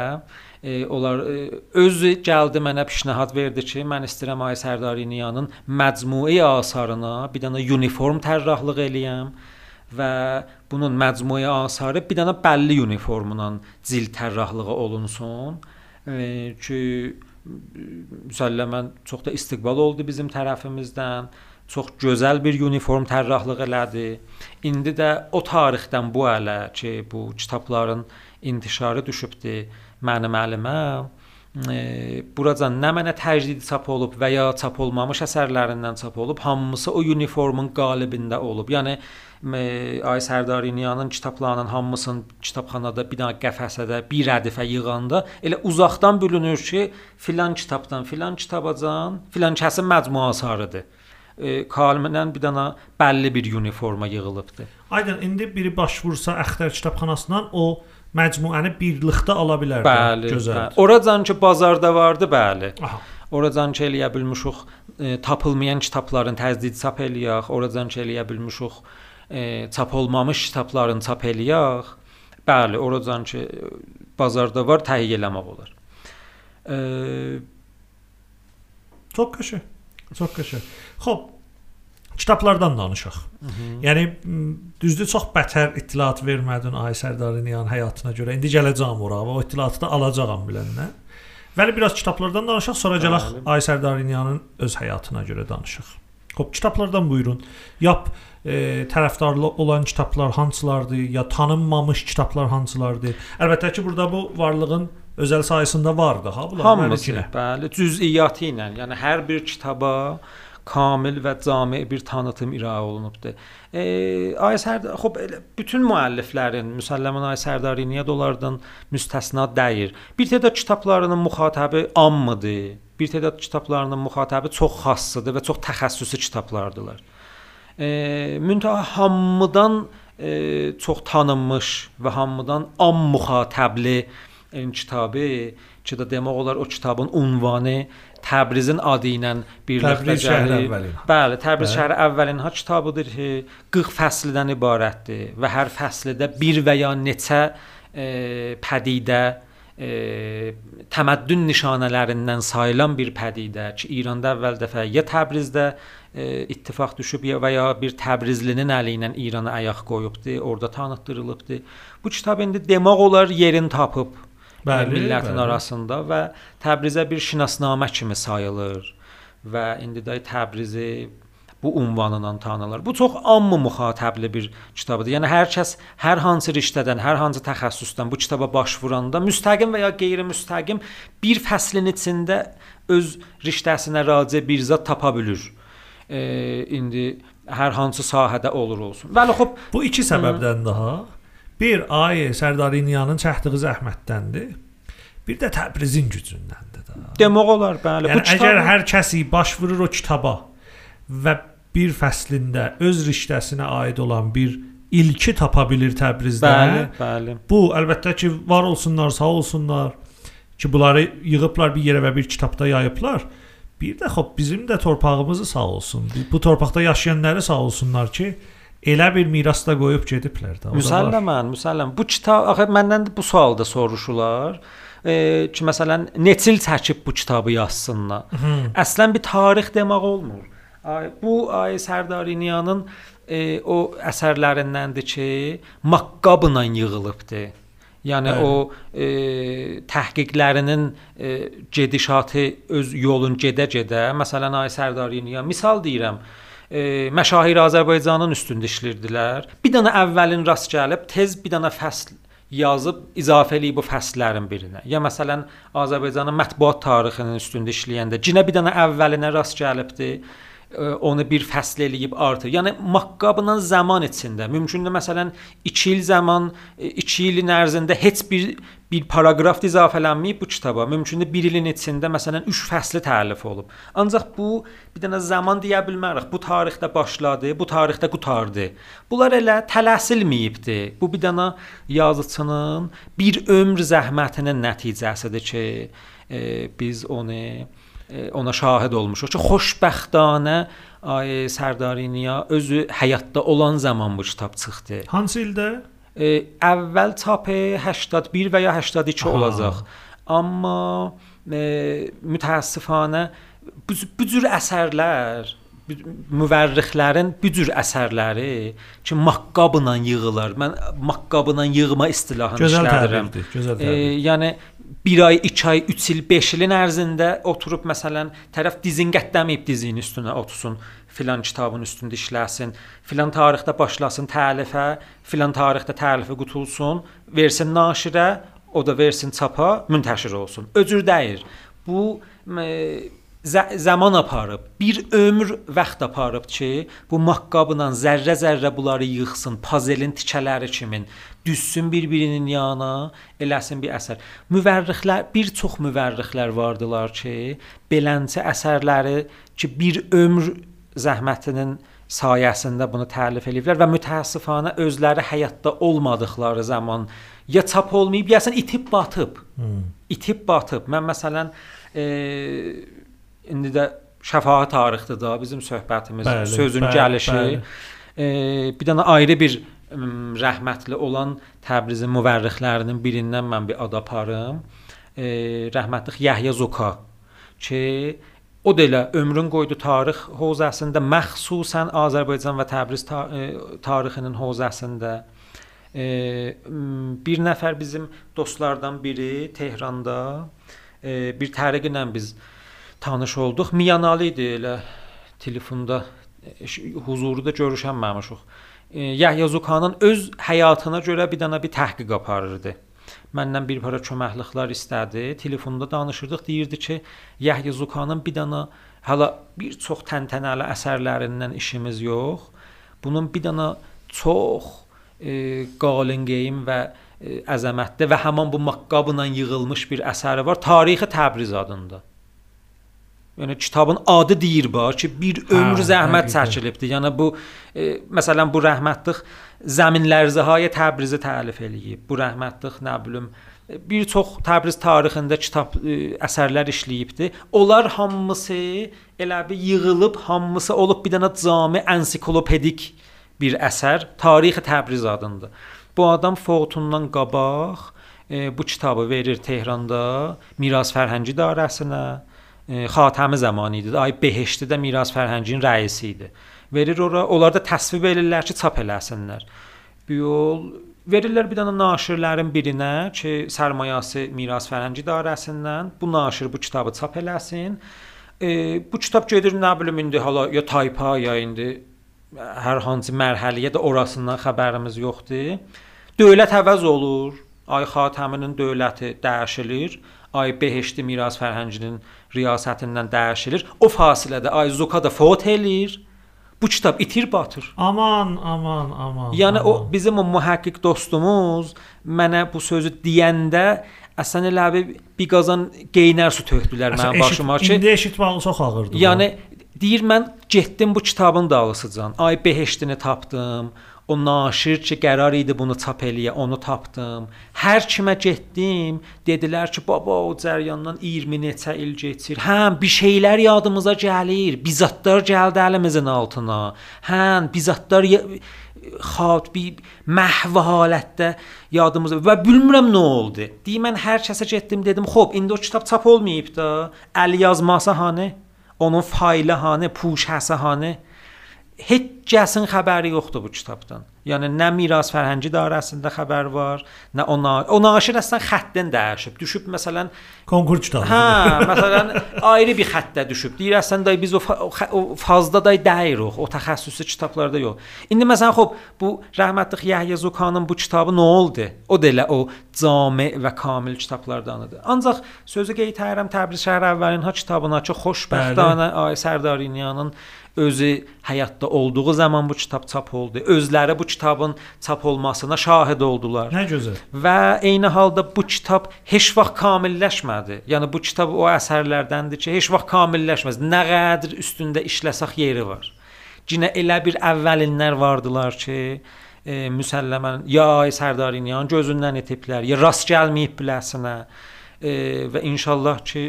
e, onlar e, özü gəldi mənə pişnahad verdi ki, mən istəyirəm Ay Sərdariniyanın məcmui asarına bir dənə uniform tərrahlıq eləyəm və bunun məcmui asarı bir dənə bəlli uniformla cil tərrahlığı olunsun. E, ki müsəlləmən çox da istiqbal oldu bizim tərəfimizdən. Çox gözəl bir uniform tərrahlıq elədi. İndi də o tarixdən bu ələ ki, bu kitabların intişarı düşübdü mənim əlimə. E, buraca nə mənə təcdid çap olub və ya çap olmamış əsərlərindən çap olub, hamısı o uniformun qalibində olub. Yəni Ay Sərdariniyanın kitablarının hamısını kitabxanada dənə qəfəsədə bir rədifə yığanda elə uzaqdan bilinir ki, filan kitabdan filan kitabacan filan kəsin məcmuasıdır. E, Kalmənən bir dənə bəlli bir uniforma yığılıbdı. Aydın indi biri baş vursa Əxtər kitabxanasından o məcmuəni birlikdə ala bilər. Bəli, gözəl. Bəli. Oracan ki bazarda vardı, bəli. Aha. Oracan ki eləyə bilmişik, e, tapılmayan kitabların təzdid çap eləyək, oracan ki eləyə bilmişik e, çap olmamış kitabların çap eləyək. Bəli, oradan ki bazarda var, təhiyyə eləmək olar. E, çox qəşəng. Çox qəşəng. Xoş, kitablardan danışaq. Yəni düzdür çox bətər ittiliat vermədin Ay Sərdariniyan həyatına görə. İndi gələcəm ora və o ittiliatı da alacağam biləndən. Vəli biraz kitablardan danışaq, sonra gələk Ay Sərdariniyanın öz həyatına görə danışaq. Xoş, kitablardan buyurun. Yap e, tərəfdarlı olan kitablar hansılardır, ya tanınmamış kitablar hansılardır? Əlbəttə ki, burada bu varlığın özəl sayəsində vardı, ha bunlar. Hamısı, bəli, cüz'iyyatı ilə, yəni hər bir kitaba kamil və cami bir tanıtım iraə olunubdu. E, Ay Sərdar, xop elə bütün müəlliflərin, müsəlləmən Ay Sərdariniyə onlardan müstəsna deyil. Bir tədə kitablarının müxatəbi ammıdır. Bir tədə kitablarının müxatəbi çox xassıdır və çox təxəssüsü kitablardılar. E, müntəha hamıdan e, çox tanınmış və hamıdan am müxatəbli e, kitabı ki də demək olar o kitabın ünvanı Təbrizin adı ilə birlikdə gəlir. Bəli, Təbriz şəhəri əvvəlin ha kitabıdır ki, 40 fəsldən ibarətdir və hər fəslidə bir və ya neçə e, pədidə e, təməddün nişanələrindən sayılan bir pədidə ki, İranda əvvəl dəfə ya Təbrizdə e, ittifaq düşüb ya və ya bir Təbrizlinin əli ilə İrana ayaq qoyubdu, orada tanıtdırılıbdı. Bu kitab indi demək olar yerin tapıb bəli, millətin bəli. arasında və Təbrizə bir şinasnamə kimi sayılır və indi də Təbrizi bu ünvanla tanınır. Bu çox amma müxatəbli bir kitabdır. Yəni hər kəs hər hansı riştədən, hər hansı təxəssüsdən bu kitaba baş vuranda müstəqim və ya qeyri-müstəqim bir fəslin içində öz riştəsinə raci bir zət tapa bilir. E, indi hər hansı sahədə olur olsun. Bəli, xop bu iki səbəbdən daha bir ay Sərdariniyanın çəkdiyi zəhmətdəndir. Bir də Təbrizin gücündəndir də. Demək olar, bəli. Yəni, bu kitab əgər hər kəsi baş vurur o kitaba və bir fəslində öz riştəsinə aid olan bir ilki tapa bilir Təbrizdə. Bəli, bəli. Bu əlbəttə ki, var olsunlar, sağ olsunlar ki, bunları yığıblar bir yerə və bir kitabda yayıblar. Bir də xop bizim də torpağımızı sağ olsun. Bu torpaqda yaşayanları sağ olsunlar ki, elə bir miras da qoyub gediblər də. Müsəlləmən, müsəlləm. Bu kitab axı məndən bu sualda soruşurlar. E, ki məsələn neçil çəkib bu kitabı yazsınlar. Hı. Əslən bir tarix demək olmur. Bu ay Sərdariniyanın e, o əsərlərindəndir ki, maqqabla yığılıbdı. Yəni Bəli. o e, təhqiqlərinin e, gedişatı öz yolun gedə-gedə, məsələn Ay Sərdariniya misal deyirəm, e, məşahir Azərbaycanın üstündə işləyirdilər. Bir dənə əvvəlin rast gəlib tez bir dənə fəsl yazıb izafə eləyib bu fəsllərin birinə. Ya məsələn Azərbaycanın mətbuat tarixinin üstündə işləyəndə cinə bir dənə əvvəlinə rast gəlibdi onu bir fəsl eləyib artır. Yəni maqqabla zaman içində mümkündür məsələn 2 il zaman 2 ilin ərzində heç bir bir paraqraf izafələnməyib bu kitaba. Mümkündür 1 ilin içində məsələn 3 fəsli təlif olub. Ancaq bu bir dənə zaman deyə bilmərik. Bu tarixdə başladı, bu tarixdə qutardı. Bunlar elə tələsilməyibdi. Bu bir dənə yazıçının bir ömr zəhmətinin nəticəsidir ki, e, biz onu e, E, ona şahid olmuşuq ki, xoşbəxtanə ay Sərdariniya özü həyatda olan zaman bu kitab çıxdı. Hansı ildə? Ə, əvvəl çapı 81 e, və ya 82 Aha. olacaq. Amma ə, mütəəssifanə bu, bu cür əsərlər müvərrixlərin bu cür əsərləri ki, maqqabla yığılır. Mən maqqabla yığma istilahını işlədirəm. Gözəl təbirdir, gözəl təbir. E, yəni 1 ay, 2 ay, 3 il, 5 ilin ərzində oturub məsələn tərəf dizin qətləməyib dizinin üstünə otursun filan kitabın üstündə işləsin, filan tarixdə başlasın təlifə, filan tarixdə təlifi qutulsun, versin naşirə, o da versin çapa, müntəşir olsun. Öcür deyir. Bu e, zaman aparıb, bir ömür vaxt aparıb ki, bu maqqabla zərrə-zərrə bunları yığsın, pazelin tikələri kimi düşsün bir-birinin yanına, eləsin bir əsər. Müvərrixlər, bir çox müvərrixlər vardılar ki, belənçə əsərləri ki, bir ömür zəhmətinin sayəsində bunu təlif eləyiblər və mütəəssifanə özləri həyatda olmadıkları zaman ya çap olmayıb, ya sən itib batıb. Hmm. İtib batıb. Mən məsələn e, indi də şəfaət tarixdir da bizim söhbətimiz, bəli, sözün bəli, gəlişi. Bəli. E, bir dənə ayrı bir rəhmətli olan Təbrizin müvərrixlərinin birindən mən bir ad aparım. E, rəhmətli Yəhya Zoka ki O da elə ömrün qoydu tarix hozasında məxsusən Azərbaycan və Təbriz ta e, tarixinin hozasında e, bir nəfər bizim dostlardan biri Tehran'da e, bir təriq ilə biz tanış olduq. Miyanalı idi elə telefonda huzurda görüşənməmişik. Yahya Zukanın öz həyatına görə bir dənə bir təhqiq aparırdı məndən bir para köməkliklər istədi. Telefonda danışırdıq, deyirdi ki, Yahya Zukanın bir dənə hələ bir çox təntənəli əsərlərindən işimiz yox. Bunun bir dənə çox e, qalin geyim və e, əzəmətli və həmin bu maqqabla yığılmış bir əsəri var. Tarixi Təbriz adında. Yəni kitabın adı deyir bax ki, bir ömür hə, zəhmət çəkilibdi. Yəni bu e, məsələn bu rəhmətlik Zəminlərzihay Təbrizi təlif eləyib. Bu rəhmətlik nə bilim bir çox Təbriz tarixində kitab ə, e, əsərlər işləyibdi. Onlar hamısı elə bir yığılıb, hamısı olub bir dənə cami ensiklopedik bir əsər, Tarixi Təbriz adında. Bu adam foutundan qabaq e, bu kitabı verir Tehranda Miras Fərhəngi İdarəsinə Xatəmi zamanı idi. Ay Behiştidə Miras Fərhənginin rəisi idi. Verir ora, onlar da təsvib edirlər ki, çap eləsinlər. Bu yol verirlər bir dənə naşirlərin birinə ki, sərmayəsi Miras Fərhəngi idarəsindən bu naşir bu kitabı çap eləsin. E, bu kitab gedir nə bilim indi hala ya taypa ya indi hər hansı mərhələyə də orasından xəbərimiz yoxdur. Dövlət əvəz olur. Ay Xatəminin dövləti dəyişilir. Ay Behişti Miras Fərhənginin riyasətindən dəyişilir. O fasilədə ay Zuka da fot eləyir. Bu kitab itir batır. Aman, aman, aman. Yəni aman. o bizim o mühəqqiq dostumuz mənə bu sözü deyəndə əsən elə bir, bir qazan geynər su tökdülər mənim başıma ki. İndi eşitməli çox ağırdır. Yəni deyir mən getdim bu kitabın dalısıcan. Ay behiştini tapdım o naşir ki, qərar idi bunu çap eləyə, onu tapdım. Hər kimə getdim, dedilər ki, baba o cəryandan 20 neçə il keçir. Hə, bir şeylər yadımıza gəlir. Bizatlar gəldi əlimizin altına. Hə, bizatlar xat bir məhv halətdə yadımızda və bilmirəm nə oldu. Deyir mən hər kəsə getdim dedim, "Xoş, indi o kitab çap olmayıb da. Əl yazması hanı? Onun faylı hanı, puşəsi hanı?" heç kəsin xəbəri yoxdur bu kitabdan. Yəni nə miras fərhəngi dairəsində xəbər var, nə ona o naşir əslən xətdən dəyişib. Düşüb məsələn konkurs kitabı. Hə, məsələn ayrı bir xəttdə düşüb. Deyir əslən day biz o, o fazda day dəyirik. O təxəssüsü kitablarda yox. İndi məsələn xop bu rəhmətlik Yahya Zukanın bu kitabı nə oldu? O da elə o cami və kamil kitablardandır. Ancaq sözü qeyd edirəm Təbriz şəhər əvvəlin ha kitabına ki xoşbəxtana Ay Sərdarinyanın özü həyatda olduğu zaman bu kitab çap oldu. Özləri bu kitabın çap olmasına şahid oldular. Nə gözəl. Və eyni halda bu kitab heç vaxt kamilləşmədi. Yəni bu kitab o əsərlərdəndir ki, heç vaxt kamilləşməz. Nə qədər üstündə işləsək yeri var. Cinə elə bir əvvəlinlər vardılar ki, e, müsəlləmən ya Sərdarinyan gözündən etiblər, ya rast gəlməyib biləsinə. E, və inşallah ki,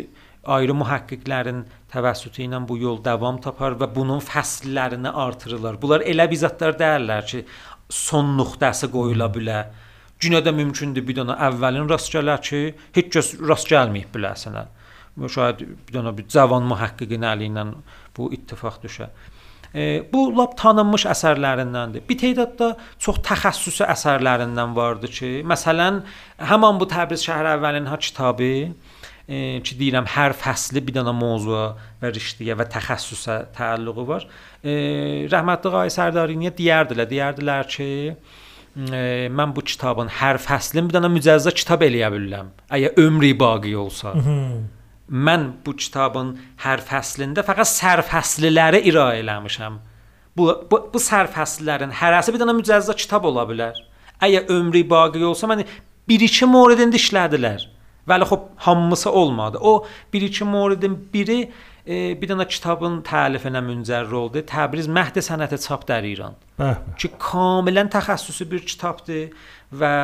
ayrı mühəqqiqlərin təvəssütü ilə bu yol davam tapar və bunun fəsllərini artırırlar. Bunlar elə bizatlar deyirlər ki, son nöqtəsi qoyula bilər. Günə də mümkündür bir dənə əvvəlin rast gələr ki, heç kəs rast gəlməyib biləsinə. Şayad bir dənə bir cavan mühəqqiqin əli ilə bu ittifaq düşə. E, bu lap tanınmış əsərlərindəndir. Bir tədad da çox təxəssüsü əsərlərindən vardı ki, məsələn, həmin bu Təbriz şəhər əvvəlin ha kitabı ki deyirəm hər fəsli bir dənə mövzuya və rişdiyə və təxəssüsə təəlluqu var. Rəhmətli Qay Sərdariniyə deyərdilər, deyərdilər ki, e, mən bu kitabın hər fəslini bir dənə mücəzzə kitab eləyə bilərəm. Əgər ömrü baqi olsa. mən bu kitabın hər fəslində fəqət sərfəsliləri iraə eləmişəm. Bu bu, bu sərfəslilərin hərəsi bir dənə mücəzzə kitab ola bilər. Əgər ömrü baqi olsa, mən bir-iki moridində işlədilər. Vəli xop hamısı olmadı. O bir-iki moridin biri e, bir dənə kitabın təlifinə müncərr oldu. Təbriz Məhd sənəti çap dar İran. Bəh. Ki kamilən təxəssüsü bir kitabdır və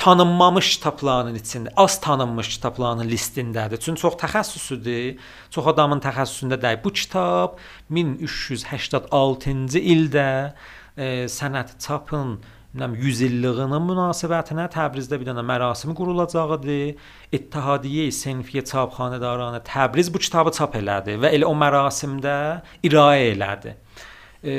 tanınmamış kitabların içində, az tanınmış kitabların listindədir. Çünki çox təxəssüsüdür. Çox adamın təxəssüsündə deyil. Bu kitab 1386-cı ildə e, sənət çapın bilmirəm 100 illiyinin münasibətinə Təbrizdə bir dənə mərasim qurulacaqdı. İttihadiyyə Senfiyyə Çapxanadarına Təbriz bu kitabı çap elədi və elə o mərasimdə irayə elədi. E,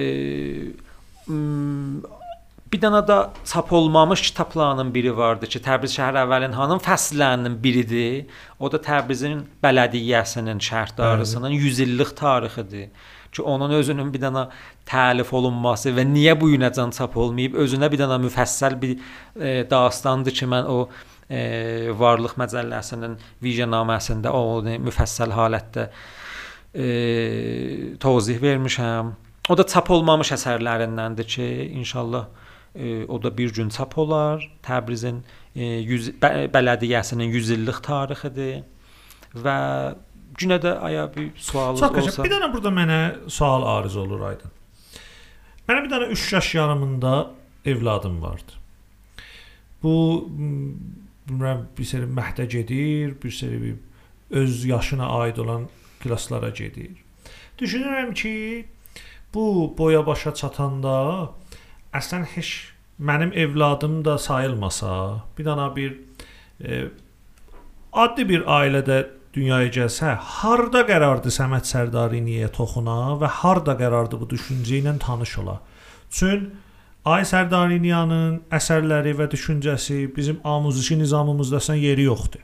bir dənə də çap olmamış kitablarının biri vardı ki, Təbriz şəhər əvvəlin hanım fəsllərinin biridir. O da Təbrizin bələdiyyəsinin şərhdarısının 100 illik tarixidir ki, onun özünün bir dənə təlif olunması və niyə bu günəcən çap olmayıb, özünə bir dənə müfəssəl bir e, dastandır ki, mən o e, Varlıq məcəlləsinin vicdanaməsində o müfəssəl halətdə e, tozih vermişəm. O da çap olmamış əsərlərindəndir ki, inşallah e, o da bir gün çap olar. Təbrizin e, 100 bə bələdiyyəsinin 100 illik tarixidir və Günə də aya bir sualınız Çox olsa. Bir dənə burada mənə sual ariz olur Aydın. Mənim bir dənə 3 yaş yarımında evladım vardı. Bu bilmirəm bir seri məhdə gedir, bir seri bir öz yaşına aid olan klasslara gedir. Düşünürəm ki, bu boya başa çatanda əslən heç mənim evladım da sayılmasa, bir dənə bir e, addi bir ailədə dünyaya gəlsə, harda qərardı Səməd Sərdari niyə toxuna və harda qərardı bu düşüncə ilə tanış ola? Çün Ay Sərdariniyanın əsərləri və düşüncəsi bizim amuzişi nizamımızda sən yeri yoxdur.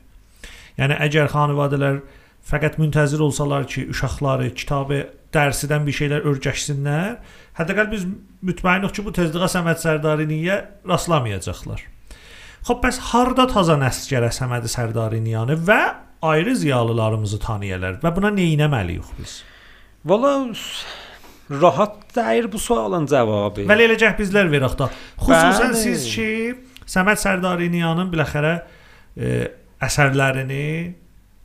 Yəni əgər xanivadələr fəqət müntəzir olsalar ki, uşaqları kitabı dərsidən bir şeylər öyrəşsinlər, hətta biz mütməyinik ki, bu tezliyə Səməd Sərdariniyə rastlamayacaqlar. Xoş bəs harda taza nəsl gələ Səməd Sərdariniyanı və ayrı ziyalılarımızı tanıyırlar və buna nə etməliyik biz? Valla rahat deyir bu sualın cavabı. Vəli eləcək bizlər verək də. Xüsusən Bəli. siz ki, Səməd Sərdariniyanın biləxərə e, əsərlərini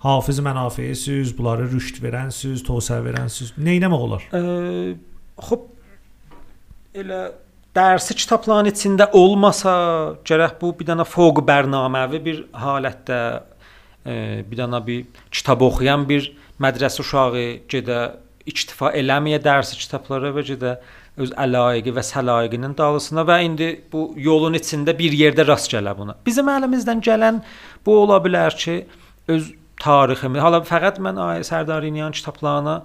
Hafiz mənafeyisiz, bunları rüşd verənsiz, tövsiyə verənsiz. Nə etmək olar? E, xop elə dərsi kitabların içində olmasa, gərək bu bir dənə fوق bərnaməvi bir halətdə bir dənə bir kitab oxuyan bir mədrəsə uşağı gedə iktifa eləməyə dərsi kitablara və gedə öz əlaqəyi və səlahiqinin dalısına və indi bu yolun içində bir yerdə rast gələ buna. Bizim əlimizdən gələn bu ola bilər ki, öz tariximiz. Hala fəqət mən Ay Sərdariniyan kitablarına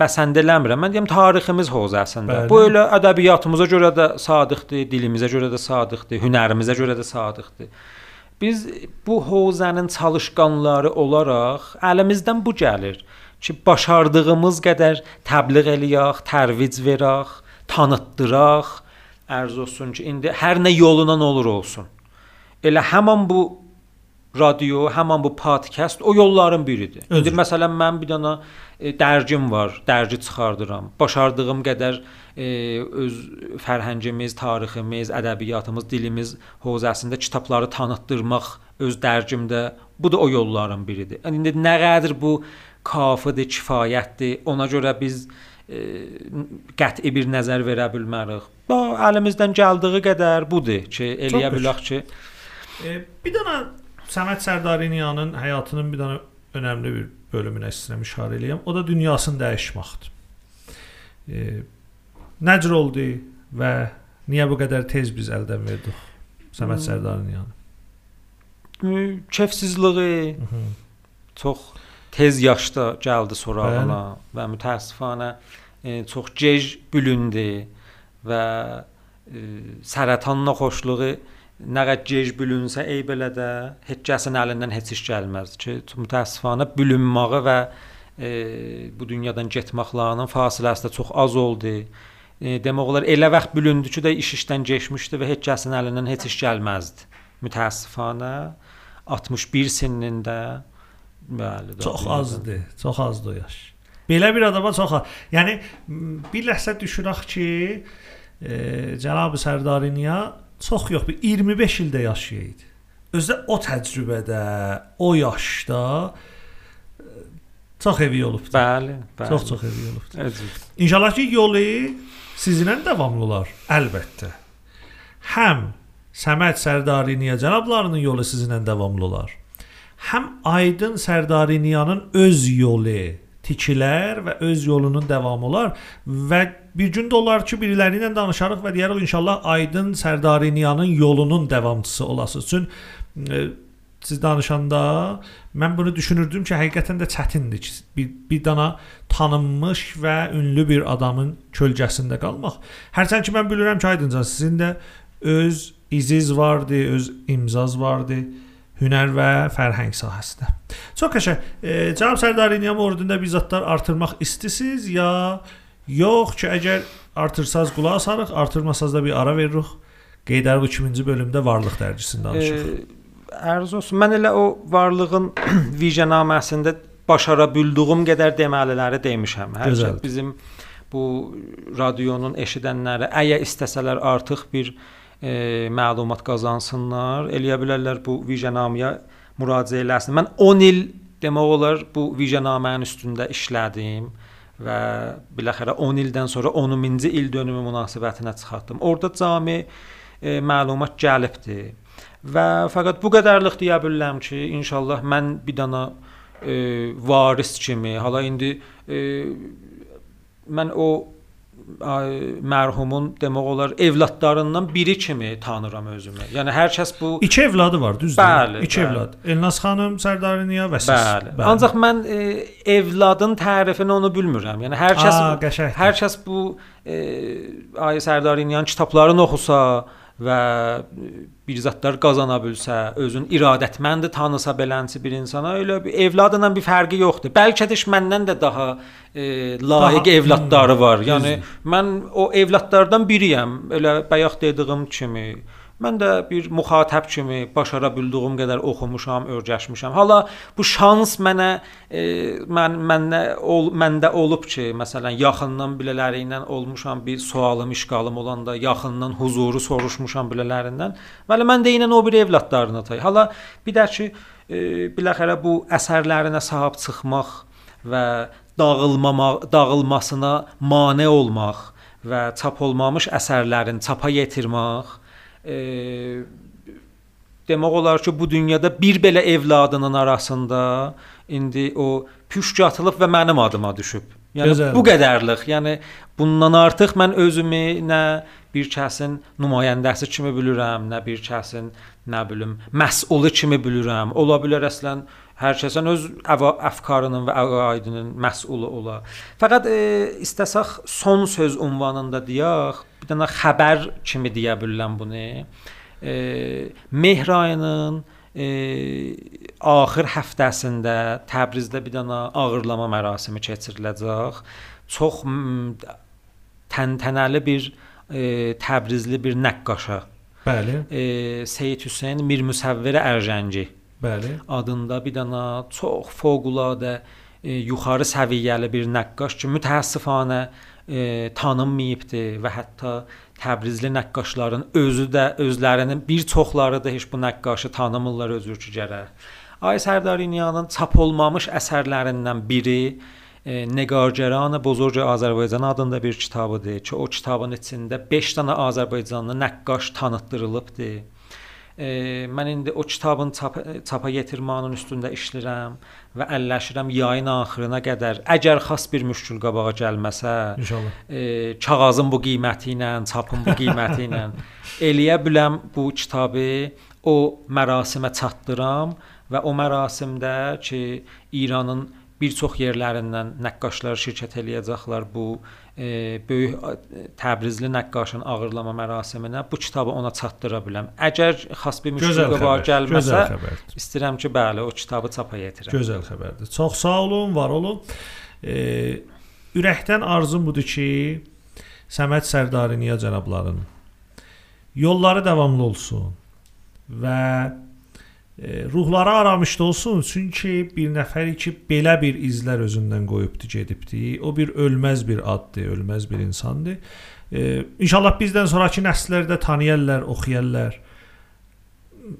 bəsənd eləmirəm. Mən deyim tariximiz hozasında. Bəli. Bu elə ədəbiyyatımıza görə də sadiqdir, dilimizə görə də sadiqdir, hünərimizə görə də sadiqdir. Biz bu hozanın çalışqanları olaraq əlimizdən bu gəlir ki, başardığımız qədər təbliğ eləyək, tərvic verək, tanıtdıraq. Ərz olsun ki, indi hər nə yolundan olur olsun. Elə həmin bu radio, həmin bu podkast o yolların biridir. Özür. İndi məsələn mən bir dənə e, dərgim var, dərgi çıxardıram. Başardığım qədər e, öz fərhəngimiz, tariximiz, ədəbiyyatımız, dilimiz hozasında kitabları tanıtdırmaq öz dərgimdə bu da o yolların biridir. Yəni indi nə qədər bu kafidir, kifayətdir. Ona görə biz e, qəti bir nəzər verə bilmərik. Bu əlimizdən gəldiyi qədər budur ki, eləyə bilək ki, E, bir dənə Səməd Sərdariniyanın həyatının bir dənə önəmli bir bölümünə istəyirəm işarə eləyəm. O da dünyasını dəyişməkdir. E, necə oldu və niyə bu qədər tez biz əldən verdik Səməd Hmm. Sərdariniyanı? e, kefsizliyi çox tez yaşda gəldi sorağına və mütəəssifanə e, çox gec bülündü və e, sərətanla xoşluğu nə qədər gec bülünsə ey belə də heç kəsin əlindən heç iş gəlməz ki, mütəəssifanə bülünməyi və e, bu dünyadan getməklərinin fasiləsi də çox az oldu. E, demək olar elə vaxt bülündü ki, də iş işdən keçmişdi və heç kəsin əlindən heç iş gəlməzdi. Mütəəssifanə 61 sinində bəli, Çox azdır, çox azdır yaş. Belə bir adama çox az. Yəni bir ləhzə düşünək ki, e, cənab Sərdariniya çox yox, bir 25 ildə yaşayırdı. Özdə o təcrübədə, o yaşda e, çox evi olubdu. Bəli, bəli. Çox çox evi olubdu. İnşallah ki, yolu sizinlə davamlı olar, əlbəttə. Həm Səməd Sərdariniya cənablarının yolu sizinlə davamlı olar. Həm Aydın Sərdariniyanın öz yolu tikilər və öz yolunun davamı olar və bir gün də olar ki, biriləri ilə danışarıq və deyərik inşallah Aydın Sərdariniyanın yolunun davamçısı olasınız. Çünki e, siz danışanda mən bunu düşünürdüm ki, həqiqətən də çətindir ki, bir, bir dana tanınmış və ünlü bir adamın kölgəsində qalmaq. Hərçənd ki, mən bilirəm ki, Aydıncan sizin də öz iziz vardı, öz imzaz vardı hünər və fərhəng sahəsində. Çox qəşəng. E, cənab Sərdariniyam ordunda bir zətlər artırmaq istəsiz ya yox ki, əgər artırsaz qulaq asarıq, artırmasaz da bir ara veririk. Qeydər bu 2-ci bölümdə varlıq dərgisində danışırıq. E, Ərz olsun. Mən elə o varlığın vicdanaməsində başara bildiyim qədər deməliləri demişəm. Hər Gözəl. kəs bizim bu radionun eşidənləri əgər istəsələr artıq bir e, məlumat qazansınlar, eləyə bilərlər bu vicdanamaya müraciət eləsin. Mən 10 il demək olar bu vicdanamənin üstündə işlədim və biləxərə 10 ildən sonra 10-cu il dönümü münasibətinə çıxartdım. Orda cami e, məlumat gəlibdi. Və fəqət bu qədərlik deyə bilərəm ki, inşallah mən bir dana e, varis kimi, hala indi e, mən o ay, mərhumun demək olar evladlarından biri kimi tanıram özümü. Yəni hər kəs bu İki evladı var, düzdür? Bəli, İki bəli. evlad. Elnaz xanım Sərdariniya və siz. Bəli. Ancaq mən e, evladın tərifini onu bilmirəm. Yəni hər kəs Aa, qəşəngdir. hər kəs bu e, Ayə Sərdarinyan kitablarını oxusa və e, bir zətlər qazana bilsə, özün iradətməndi tanısa belənsi bir insana elə bir evladla bir fərqi yoxdur. Bəlkə də məndən də daha e, layiq Daha- evladları var. Hmm, Yəni mən o evladlardan biriyəm. Elə bayaq dediyim kimi Mən də bir müxatəb kimi başara bildiyim qədər oxumuşam, öyrəşmişəm. Hala bu şans mənə e, mən məndə ol, məndə olub ki, məsələn, yaxından bilələri ilə olmuşam, bir sualım, işğalım olanda yaxından huzuru soruşmuşam bilələrindən. Bəli, mən də ilə o bir evladlarına tay. Hala bir də ki, e, biləxərə bu əsərlərinə sahib çıxmaq və dağılmamaq, dağılmasına mane olmaq və çap olmamış əsərlərin çapa yetirmək demək olar ki, bu dünyada bir belə evladının arasında indi o püşk atılıb və mənim adıma düşüb. Yəni Gözəl. bu qədərlik. Yəni bundan artıq mən özümü nə bir kəsin nümayəndəsi kimi bilirəm, nə bir kəsin nə bilim məsul kimi bilirəm. Ola bilər əslən Hər kəsin öz əfkarının və əqaidinin məsulü ola. Fəqət e, istəsək son söz ünvanında deyək, bir dənə xəbər kimi deyə bilərəm bunu. E, Mehr ayının e, axır həftəsində Təbrizdə bir dənə ağırlama mərasimi keçiriləcək. Çox təntənəli bir e, Təbrizli bir nəqqaşa, Bəli, e, Seyid Hüseyn Mir Müsəvvir Ərjənci bəli. adında bir dənə çox fövqəladə e, yuxarı səviyyəli bir nəqqaş ki, mütəəssifanə e, tanınmayıbdı və hətta Təbrizli nəqqaşların özü də özlərinin bir çoxları da heç bu nəqqaşı tanımırlar özür ki gərək. Ay Sərdarinyanın çap olmamış əsərlərindən biri e, Negargeran Bozorg Azərbaycan adında bir kitabıdır ki, o kitabın içində 5 dənə Azərbaycanlı nəqqaş tanıtdırılıbdı. E, mən indi o kitabın çap çapa yetirmənin üstündə işləyirəm və əlləşirəm yayın axırına qədər. Əgər xas bir müşkül qabağa gəlməsə, İnşallah. e, kağızın bu qiyməti ilə, çapın bu qiyməti ilə eləyə biləm bu kitabı o mərasimə çatdıram və o mərasimdə ki, İranın bir çox yerlərindən nəqqaşlar şirkət eləyəcəklər bu e, böyük Təbrizli nəqqaşın ağırlama mərasiminə bu kitabı ona çatdıra biləm. Əgər xas bir müşkül Gözəl qabağa xəbər. gəlməsə, istəyirəm ki, bəli, o kitabı çapa yetirəm. Gözəl xəbərdir. Çox sağ olun, var olun. E, ürəkdən arzum budur ki, Səməd Sərdariniya cənabların yolları davamlı olsun və ruhları aramışda olsun. Çünki bir nəfəri ki, belə bir izlər özündən qoyubdu, gedibdi. O bir ölməz bir addır, ölməz bir insandır. E, inşallah bizdən sonrakı nəsillər də tanıyarlar, oxuyarlar.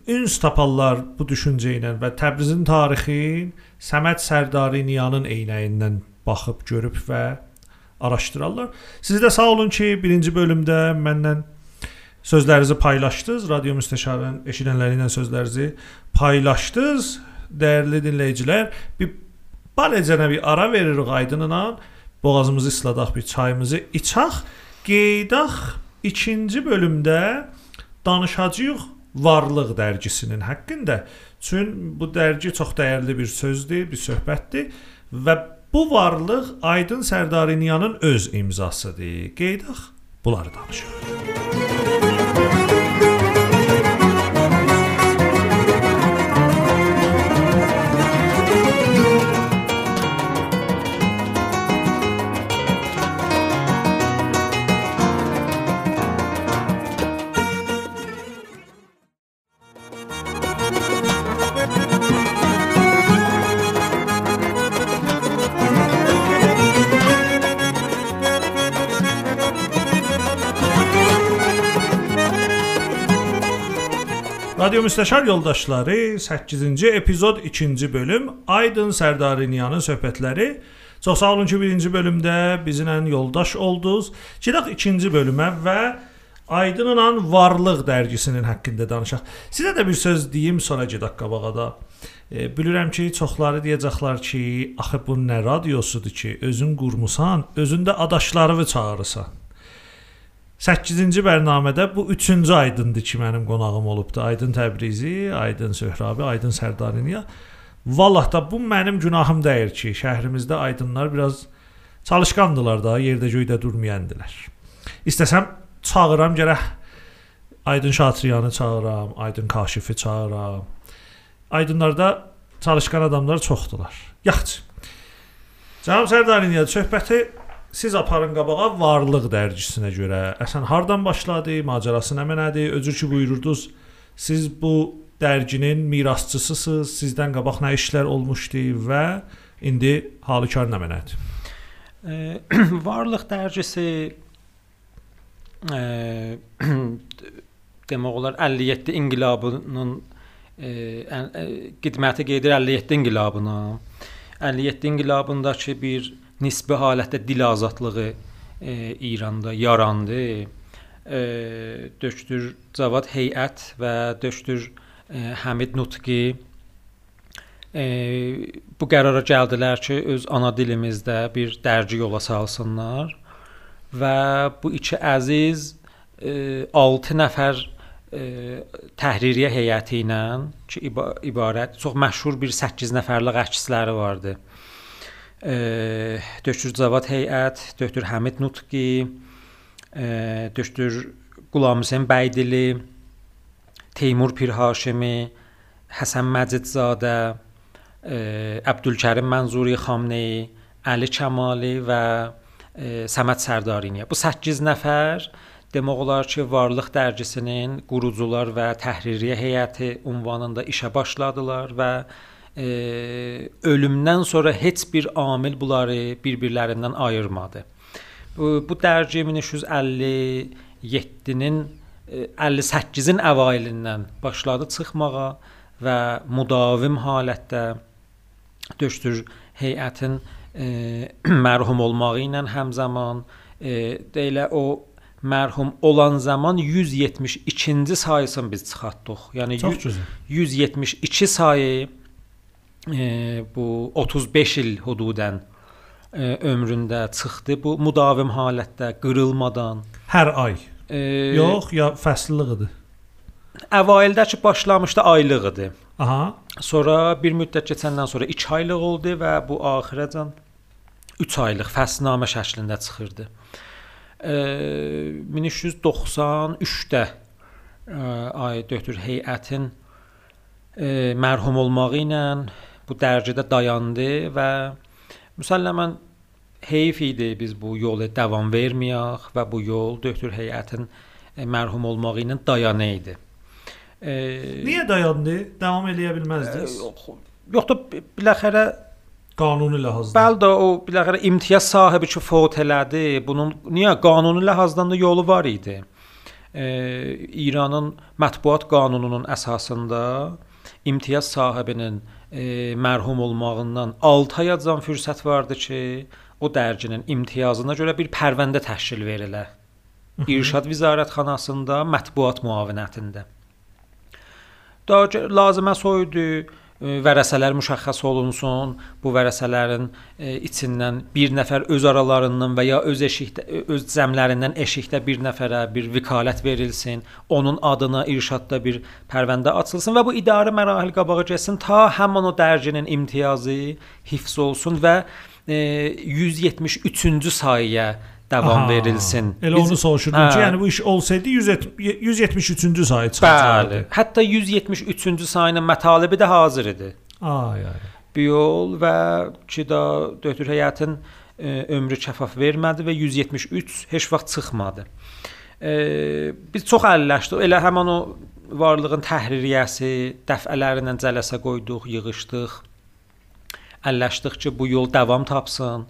Üns taparlar bu düşüncə ilə və Təbrizin tarixin Səməd Sərdariniyanın eynəyindən baxıb görüb və araşdırarlar. Siz də sağ olun ki, birinci bölümdə məndən sözlərinizi paylaşdınız. Radio müstəşarının eşidənləri ilə sözlərinizi paylaşdınız. Dəyərli dinləyicilər, bir balecənə bir ara veririk aydınla. Boğazımızı isladaq, bir çayımızı içək. Qeydaq ikinci bölümdə danışacağıq Varlıq dərgisinin haqqında. Çün bu dərgi çox dəyərli bir sözdür, bir söhbətdir və bu varlıq Aydın Sərdariniyanın öz imzasıdır. Qeydaq bunları danışırıq. Radio Müstəşar yoldaşları 8-ci epizod 2-ci bölüm Aydın Sərdariniyanın söhbətləri. Çox sağ olun ki, birinci bölümdə bizimlə yoldaş oldunuz. Gedək ikinci bölümə və Aydınla Varlıq dərgisinin haqqında danışaq. Sizə də bir söz deyim, sonra gedək qabağa da. E, bilirəm ki, çoxları deyəcəklər ki, axı bu nə radiosudur ki, özün qurmusan, özündə adaşlarını çağırırsan. 8-ci bərnamədə bu 3-cü Aydındır ki, mənim qonağım olubdu. Aydın Təbrizi, Aydın Söhrabi, Aydın Sərdariniya. Vallah da bu mənim günahım deyil ki, şəhrimizdə aydınlar biraz çalışqandılar da, yerdə göydə durmayandilər. İstəsəm çağıram gərək Aydın Şatriyanı çağıram, Aydın Kaşifi çağıram. Aydınlarda çalışqan adamlar çoxdular. Yaxşı. Cənab Sərdariniya söhbəti siz aparın qabağa Varlıq dərgisinə görə. Əsən hardan başladı, macərası nə mənədir? Özür ki buyururdunuz. Siz bu dərginin mirasçısısınız. Sizdən qabaq nə işlər olmuşdu və indi halükar nə mənədir? E, Varlıq dərgisi e, demək olar 57 inqilabının ən- e, xidməti gedir 57 inqilabına. 57 inqilabındakı bir nisbi halətdə dil azadlığı e, İranda yarandı. E, döktür Cavad Heyət və döktür e, Həmid Nutqi e, bu qərara gəldilər ki, öz ana dilimizdə bir dərgi yola salsınlar və bu iki əziz 6 nəfər təhririyə heyəti ilə ki ibarət çox məşhur bir 8 nəfərlik əksləri vardı. Döktür Cavad heyət, Döktür Həmid Nutqi, Döktür Qulam Hüseyn Bəydili, Teymur Pirhaşimi, Həsən Məcidzadə, Əbdülkərim Mənzuri Xamneyi, Əli Kəmali və Səməd Sərdariniyə. Bu 8 nəfər demək olar ki, Varlıq dərgisinin qurucular və təhririyə heyəti ünvanında işə başladılar və e, ölümdən sonra heç bir amil bunları bir-birlərindən ayırmadı. Bu, bu dərgi 1357-nin 58-in əvailindən başladı çıxmağa və müdavim halətdə döştür heyətin e, mərhum olmağı ilə həmzaman e, deyilə o mərhum olan zaman 172-ci sayısını biz çıxartdıq. Yəni Çox gözəl. 172 sayı bu 35 il hududən e, ömründə çıxdı. Bu müdavim halətdə qırılmadan Hər ay. e, Yox, ya fəslliğidir. əvaildəki başlamışdı aylıq idi. Aha. Sonra bir müddət keçəndən sonra 2 aylıq oldu və bu axirəcən 3 aylıq fəslnamə şəklində çıxırdı. E, 1393-də e, ay döktür heyətin e, mərhum olmağı ilə bu dərəcədə dayandı və müsəlləmən heyf idi biz bu yolu davam verməyək və bu yol döktür heyətin e, mərhum olmağı ilə dayanı idi. E, Niyə dayandı? Davam eləyə bilməzdiniz? yox, yox da biləxərə Qanuni ləhazdan. Bəli də o biləxərə imtiyaz sahibi ki fot elədi. Bunun niyə qanuni ləhazdan da yolu var idi. E, İranın mətbuat qanununun əsasında imtiyaz sahibinin e, mərhum olmağından 6 ayacan fürsət vardı ki, o dərginin imtiyazına görə bir pərvəndə təşkil verilə. İrşad Vizarətxanasında mətbuat müavinətində. Daha lazımə soydu vərəsələr müşəxəs olunsun. Bu vərəsələrin e, içindən bir nəfər öz aralarından və ya öz eşikdə öz cəmlərindən eşikdə bir nəfərə bir vəkalət verilsin. Onun adına irşadda bir pərvəndə açılsın və bu idarə mərahil qabağa getsin ta həmin o dərcinin imtiyazı hifz olsun və e, 173-cü sayəyə davam Aha, verilsin. Elə onu soruşurdum ki, yəni bu iş olsaydı 173-cü sayı çıxacaqdı. Bəli. Hətta 173-cü sayının mətalibi də hazır idi. Ay ay. Bu yol və ki da döktür heyətin e, ömrü kəfaf vermədi və 173 heç vaxt çıxmadı. E, biz çox əlləşdik. Elə həmin o varlığın təhririyyəsi dəfələrlə cələsə qoyduq, yığışdıq. Əlləşdik ki, bu yol davam tapsın,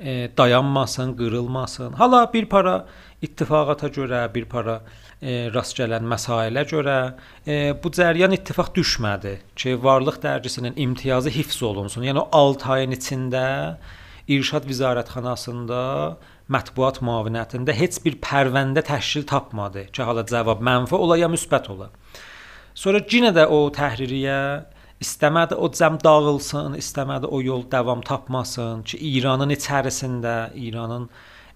e, dayanmasın, qırılmasın. Hala bir para ittifaqata görə, bir para e, rast gələn məsailə görə e, bu cəryan ittifaq düşmədi ki, Varlıq dərgisinin imtiyazı hifz olunsun. Yəni o 6 ayın içində İrşad Vizarətxanasında mətbuat müavinətində heç bir pərvəndə təşkil tapmadı ki, hala cavab mənfi ola ya müsbət ola. Sonra yenə də o təhririyə istəmədi o cəm dağılsın, istəmədi o yol davam tapmasın ki, İranın içərisində, İranın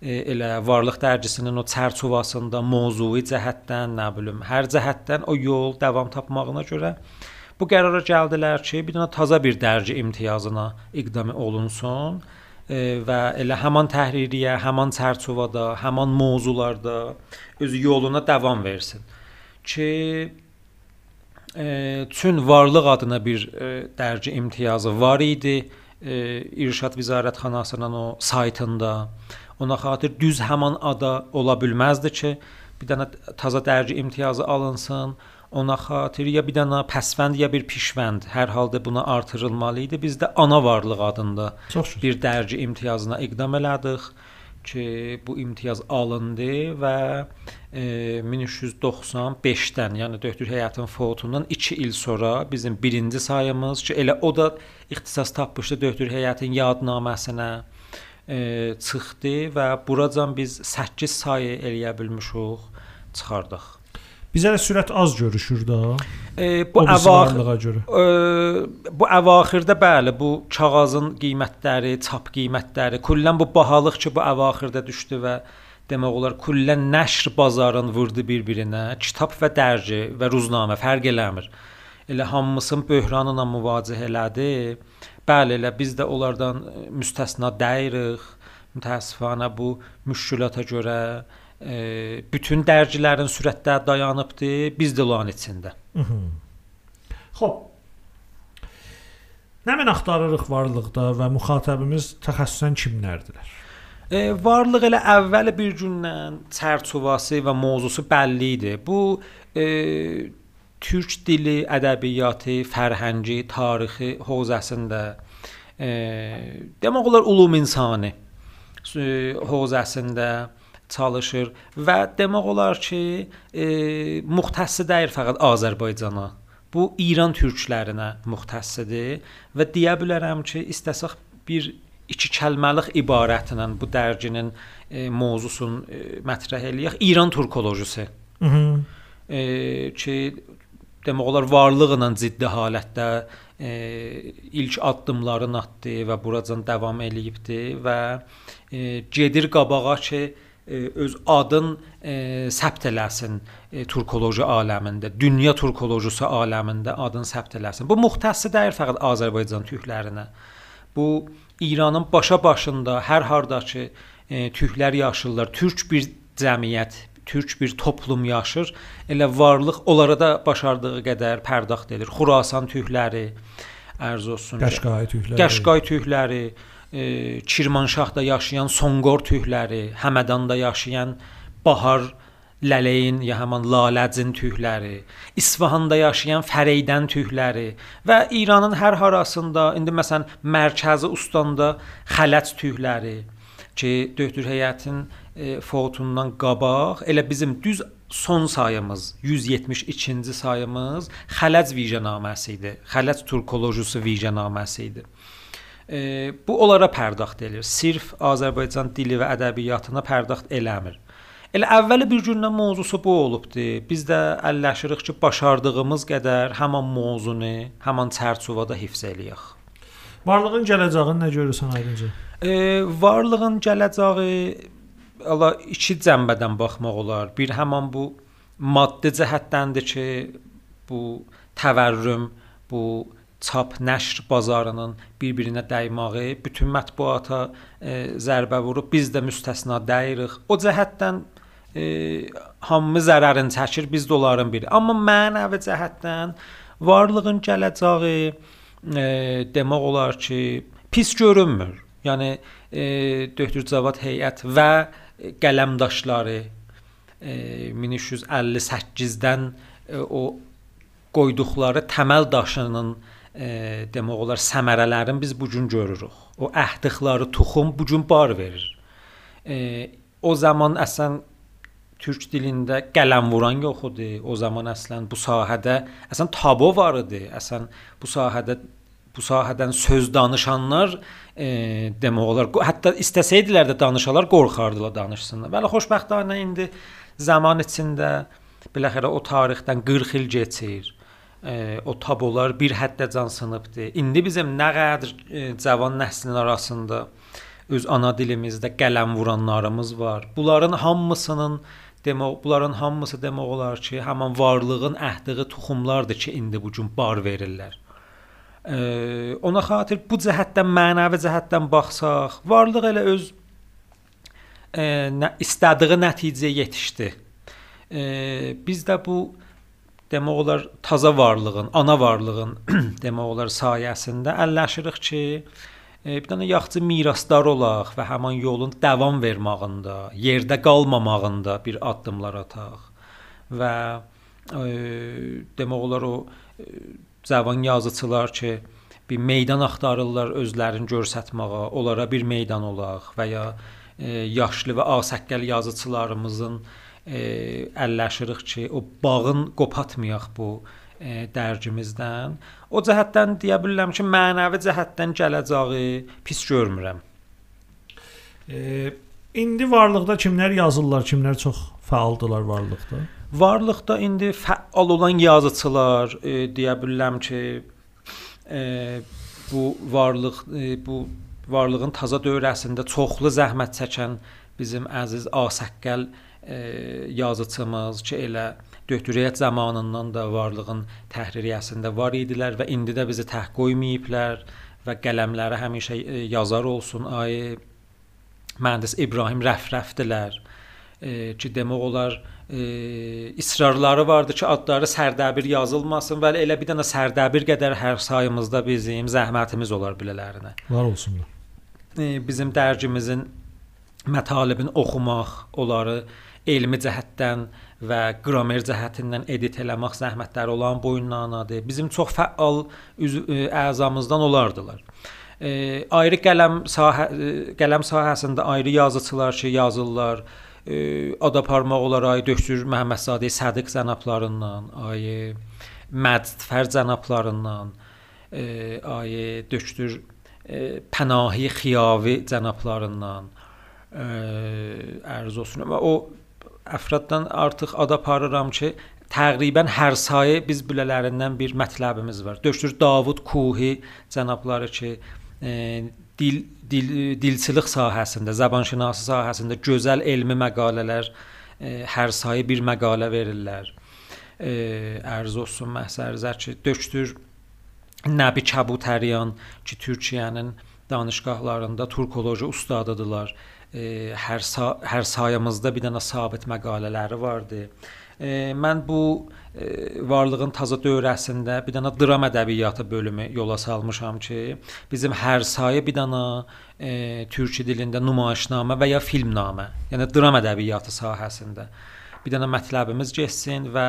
e, elə Varlıq dərgisinin o çərçivəsində mövzui cəhətdən, nə bilim, hər cəhətdən o yol davam tapmağına görə bu qərara gəldilər ki, bir dənə taza bir dərci imtiyazına iqdam olunsun e, və elə həmin təhririyə, həmin çərçivədə, həmin mövzularda öz yoluna davam versin. Ki çün varlıq adına bir dərci imtiyazı var idi. İrşad Vizarətxanasının o saytında ona xatir düz həmin ada ola bilməzdi ki, bir dənə taza dərci imtiyazı alınsın. Ona xatir ya bir dənə pəsvənd ya bir pişvənd hər halda buna artırılmalı idi. Biz də ana varlıq adında bir dərci imtiyazına iqdam elədik ki, bu imtiyaz alındı və e, 1395-dən, yəni döktür həyatın fotundan 2 il sonra bizim birinci sayımız ki, elə o da ixtisas tapmışdı döktür həyatın yadnaməsinə e, çıxdı və buracan biz 8 sayı eləyə bilmişik, çıxardıq. Bizə də sürət az görüşür da. E, bu O əvaxir varlığa görə. Ə, bu əvaxirdə bəli, bu kağızın qiymətləri, çap qiymətləri, kullən bu bahalıq ki, bu əvaxirdə düşdü və demək olar küllən nəşr bazarın vurdu bir-birinə. Kitab və dərci və ruznamə fərq eləmir. Elə hamısını böhranla müvaciə elədi. Bəli, elə biz də onlardan müstəsna deyirik. Mütəəssifanə bu müşkülata görə e, bütün dərcilərin sürətdə dayanıbdı, biz də onların içində. Xoş. Nə mən axtarırıq varlıqda və müxatabimiz təxəssüsən kimlərdilər? E, varlıq elə əvvəl bir gündən çərçivəsi və mövzusu bəlli idi. Bu e, türk dili, ədəbiyyatı, fərhəngi, tarixi hövzəsində e, demək olar ulum insani hövzəsində çalışır və demək olar ki, e, müxtəssi deyil fəqət Azərbaycana. Bu İran türklərinə müxtəssidir və deyə bilərəm ki, istəsək bir iki kəlməlik ibarətlə bu dərginin e, mövzusunu e, mətrəh eləyək. İran turkologiyası. Mhm. E, ki demək olar varlıqla ciddi halətdə e, ilk addımlarını atdı və buracan davam eləyibdi və e, gedir qabağa ki e, öz adın e, səbt eləsin e, turkoloji aləmində, dünya turkologiyası aləmində adın səbt eləsin. Bu müxtəssi deyil fəqət Azərbaycan türklərinə. Bu İranın başa başında hər harda ki e, türklər yaşırlar, türk bir cəmiyyət, türk bir toplum yaşır. Elə varlıq onlara da başardığı qədər pərdaxt edir. Xurasan türkləri ərz olsun. Qəşqay türkləri. Qəşqay türkləri, e, Kirmanşahda yaşayan Sonqor türkləri, Həmədanda yaşayan Bahar Lələyin ya həmin Laləcin türkləri, İsfahanda yaşayan Fəreydən türkləri və İranın hər harasında indi məsələn mərkəzi Ustandə Xələt türkləri ki, döktür heyətin e, fotundan qabaq elə bizim düz son sayımız 172-ci sayımız Xələc vicənaməsi idi. Xələc turkologiyası vicənaməsi idi. E, bu onlara pərdaxt edir. Sirf Azərbaycan dili və ədəbiyyatına pərdaxt eləmir. Elə əvvəli bir gündən mövzusu bu olubdu. Biz də əlləşirik ki, başardığımız qədər həmin mövzunu həmin çərçivədə hifz eləyək. Varlığın gələcəyini nə görürsən aydınca? E, varlığın gələcəyi ala iki cəmbədən baxmaq olar. Bir həmin bu maddi cəhətdəndir ki, bu təvərrüm, bu çap nəşr bazarının bir-birinə dəyməyi bütün mətbuata e, zərbə vurub biz də müstəsna dəyirik. O cəhətdən e, hamı zərərini çəkir, biz də onların biri. Amma mənəvi cəhətdən varlığın gələcəyi e, demək olar ki, pis görünmür. Yəni e, Döktür Cavad heyət və qələmdaşları e, 1358-dən e, o qoyduqları təməl daşının e, e, demək olar səmərələrin biz bu gün görürük. O əhdiqləri, toxum bu gün bar verir. E, o zaman əsən türk dilində qələm vuran yox idi. O zaman əslən bu sahədə əsən tabu var idi. Əsən bu sahədə bu sahədən söz danışanlar e, demək olar, hətta istəsəydilər də danışalar, qorxardılar danışsınlar. Bəli, xoşbəxtliklə indi zaman içində biləxərə o tarixdən 40 il keçir. E, o tabolar bir həddə can sınıbdı. İndi bizim nə qədər e, cavan nəslin arasında öz ana dilimizdə qələm vuranlarımız var. Bunların hamısının demək bunların hamısı demək olar ki, həmin varlığın əhdiqi toxumlardır ki, indi bu gün bar verirlər. E, ona xatir bu cəhətdən mənəvi cəhətdən baxsaq, varlıq elə öz e, nə, istədiyi nəticəyə yetişdi. E, biz də bu demək olar taza varlığın, ana varlığın demək olar sayəsində əlləşirik ki, e, bir dənə yaxçı mirasdar olaq və həmin yolun davam verməyində, yerdə qalmamağında bir addımlar ataq. Və e, demək olar o e, cavan yazıçılar ki, bir meydan axtarırlar özlərini göstərməyə, onlara bir meydan olaq və ya e, yaşlı və asəqqəl yazıçılarımızın e, əlləşirik ki, o bağın qopatmayaq bu e, dərgimizdən. O cəhətdən deyə bilərəm ki, mənəvi cəhətdən gələcəyi pis görmürəm. E, indi varlıqda kimlər yazırlar, kimlər çox fəaldılar varlıqda? Varlıqda indi fəal olan yazıçılar e, deyə bilərəm ki, e, bu varlıq e, bu varlığın taza dövrəsində çoxlu zəhmət çəkən bizim əziz Asəqqəl e, yazıçımız ki, elə döktüriyət zamanından da varlığın təhririyyəsində var idilər və indi də bizi tək qoymayıblar və qələmləri həmişə e, yazar olsun ay mühəndis İbrahim Rəfrəfdilər e, ki, demək olar e, israrları vardı ki, adları Sərdəbir yazılmasın və elə bir dənə Sərdəbir qədər hər sayımızda bizim zəhmətimiz olar bilələrinə. Var olsunlar. E, bizim dərcimizin mətalibini oxumaq, onları elmi cəhətdən və qramer cəhətindən edit eləmək zəhmətləri olan boyunlanadır. Bizim çox fəal əzamızdan olardılar. E, ayrı qələm sahə qələm sahəsində ayrı yazıçılar ki, yazırlar. E, ada parmaq olaraq Döksür Məhəmmədzadə Sədiq cənablarından, ay Məcd Fər cənablarından, e, ay Döksür e, Pənahi Xiyavi cənablarından ə, ərz olsun. Və o əfraddan artıq ad aparıram ki, təqribən hər sayı biz bilələrindən bir mətləbimiz var. Döşür Davud Kuhi cənabları ki, e, dil dil dilçilik sahəsində, zəbanşünası sahəsində gözəl elmi məqalələr e, hər sayı bir məqalə verirlər. E, ərz olsun məhsərzər ki, döşdür Nəbi Kəbutəryan ki, Türkiyənin danışqahlarında turkoloji ustadıdılar e, hər sa hər sayımızda bir dənə sabit məqalələri vardı. Mən bu e, varlığın taza dövrəsində bir dənə dram ədəbiyyatı bölümü yola salmışam ki, bizim hər sayı bir dənə e, türk dilində nümayişnamə və ya filmnamə, yəni dram ədəbiyyatı sahəsində bir dənə mətləbimiz getsin və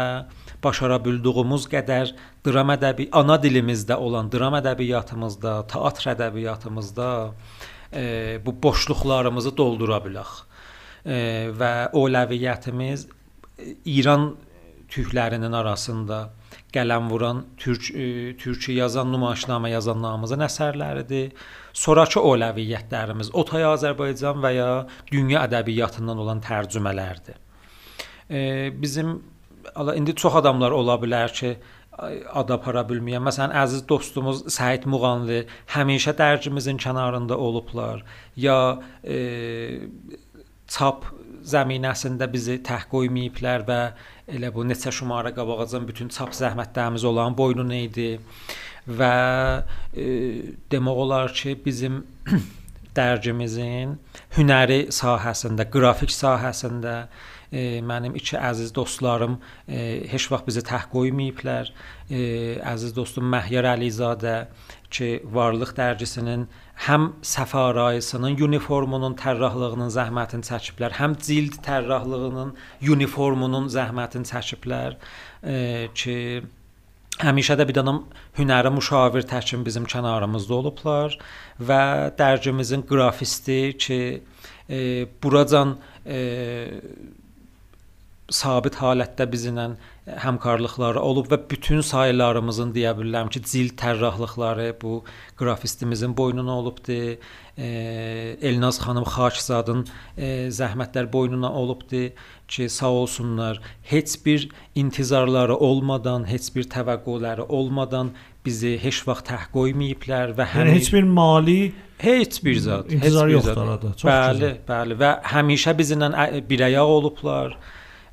başara bildiyimiz qədər dram ədəbi ana dilimizdə olan dram ədəbiyyatımızda, teatr ədəbiyyatımızda e, bu boşluqlarımızı doldura bilək. Və Oləviyyətimiz İran türklərinin arasında qələm vuran türk e, türkçə yazan nümayişnamə yazan namazın əsərləridir. Sonrakı Oləviyyətlərimiz Otay Azərbaycan və ya dünya ədəbiyyatından olan tərcümələrdir. E, bizim Allah indi çox adamlar ola bilər ki, ad apara bilməyən. Məsələn, əziz dostumuz Səid Muğanlı həmişə dərcimizin kənarında olublar. Ya e, çap zəminəsində bizi təh qoymayıblar və elə bu neçə şumara qabağacan bütün çap zəhmətlərimiz olan boynun idi və e, demək olar ki, bizim dərcimizin hünəri sahəsində, qrafik sahəsində mənim iki əziz dostlarım e, heç vaxt bizi təh qoymayıblar. E, əziz dostum Məhyar Əlizadə ki, Varlıq dərgisinin həm səfarayısının uniformunun tərrahlığının zəhmətini çəkiblər, həm cild tərrahlığının uniformunun zəhmətini çəkiblər e, ki, Həmişə də bir dənə hünəri müşavir təkim bizim kənarımızda olublar və dərgimizin qrafisti ki, e, buracan e, sabit halətdə bizlə həmkarlıqları olub və bütün saylarımızın deyə bilərəm ki, cild tərrahlıqları bu qrafistimizin boynuna olubdu. E, Elnaz xanım Xaçzadın e, zəhmətlər boynuna olubdu ki, sağ olsunlar. Heç bir intizarları olmadan, heç bir təvəqqüləri olmadan bizi heç vaxt təh qoymayıblar və həm yəni heç bir mali heç bir zad, intizar yoxdur arada. Çox bəli, güzel. bəli və həmişə bizlə bir ayaq olublar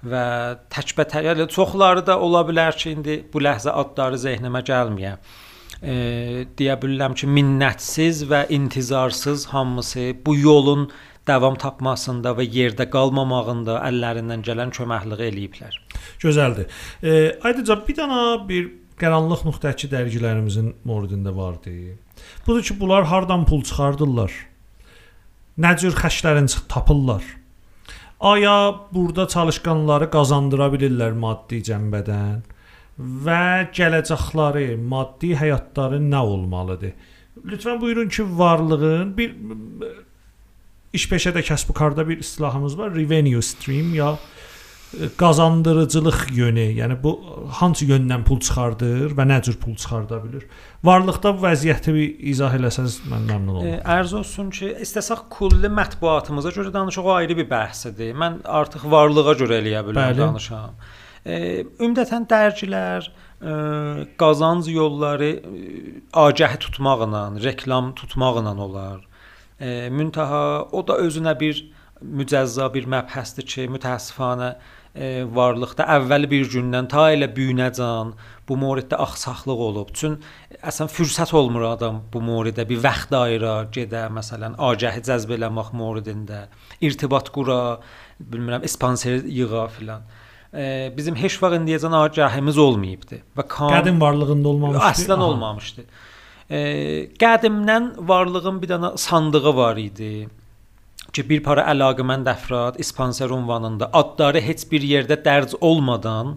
və təkbətər, yəni çoxları da ola bilər ki, indi bu ləhzə adları zehnimə gəlməyə. E, deyə bilərəm ki, minnətsiz və intizarsız hamısı bu yolun davam tapmasında və yerdə qalmamağında əllərindən gələn köməkliyi eləyiblər. Gözəldir. E, ayrıca bir dana bir qaranlıq nöqtəçi dərgilərimizin moridində vardı. Budur ki, bunlar hardan pul çıxardırlar? Nə cür xəşlərin tapırlar? Aya burada çalışqanları qazandıra bilirlər maddi cənbədən və gələcəkləri, maddi həyatları nə olmalıdır? Lütfən buyurun ki, varlığın bir iş peşədə kəsb-karda bir istilahımız var, revenue stream ya qazandırıcılıq yönü, yəni bu hansı yöndən pul çıxardır və nə cür pul çıxarda bilir? Varlıqda bu vəziyyəti bir izah eləsəz mən məmnun olaram. Ərz olsun ki, istəsək kulli mətbuatımıza görə danışıq o ayrı bir bəhsdir. Mən artıq varlığa görə eləyə bilərəm danışam. E, ümumətən dərgilər ə, qazanc yolları ə, agəhi tutmaqla, reklam tutmaqla olar. E, müntaha o da özünə bir mücəzza bir məbhəsdir ki, mütəəssifanə e, varlıqda əvvəl bir gündən ta elə büyünəcən bu moriddə axsaqlıq olub. Çün əsən fürsət olmur adam bu moridə bir vaxt ayıra, gedə məsələn agəhi cəzb eləmək moridində, irtibat qura, bilmirəm, sponsor yığa filan. E, bizim heç vaxt indiyəcən agəhimiz olmayıbdı və kan qədim varlığında olmamışdı. Əslən Aha. olmamışdı. E, qədimdən varlığın bir dənə sandığı var idi ki, bir para əlaqəmənd əfrad sponsor ünvanında adları heç bir yerdə dərc olmadan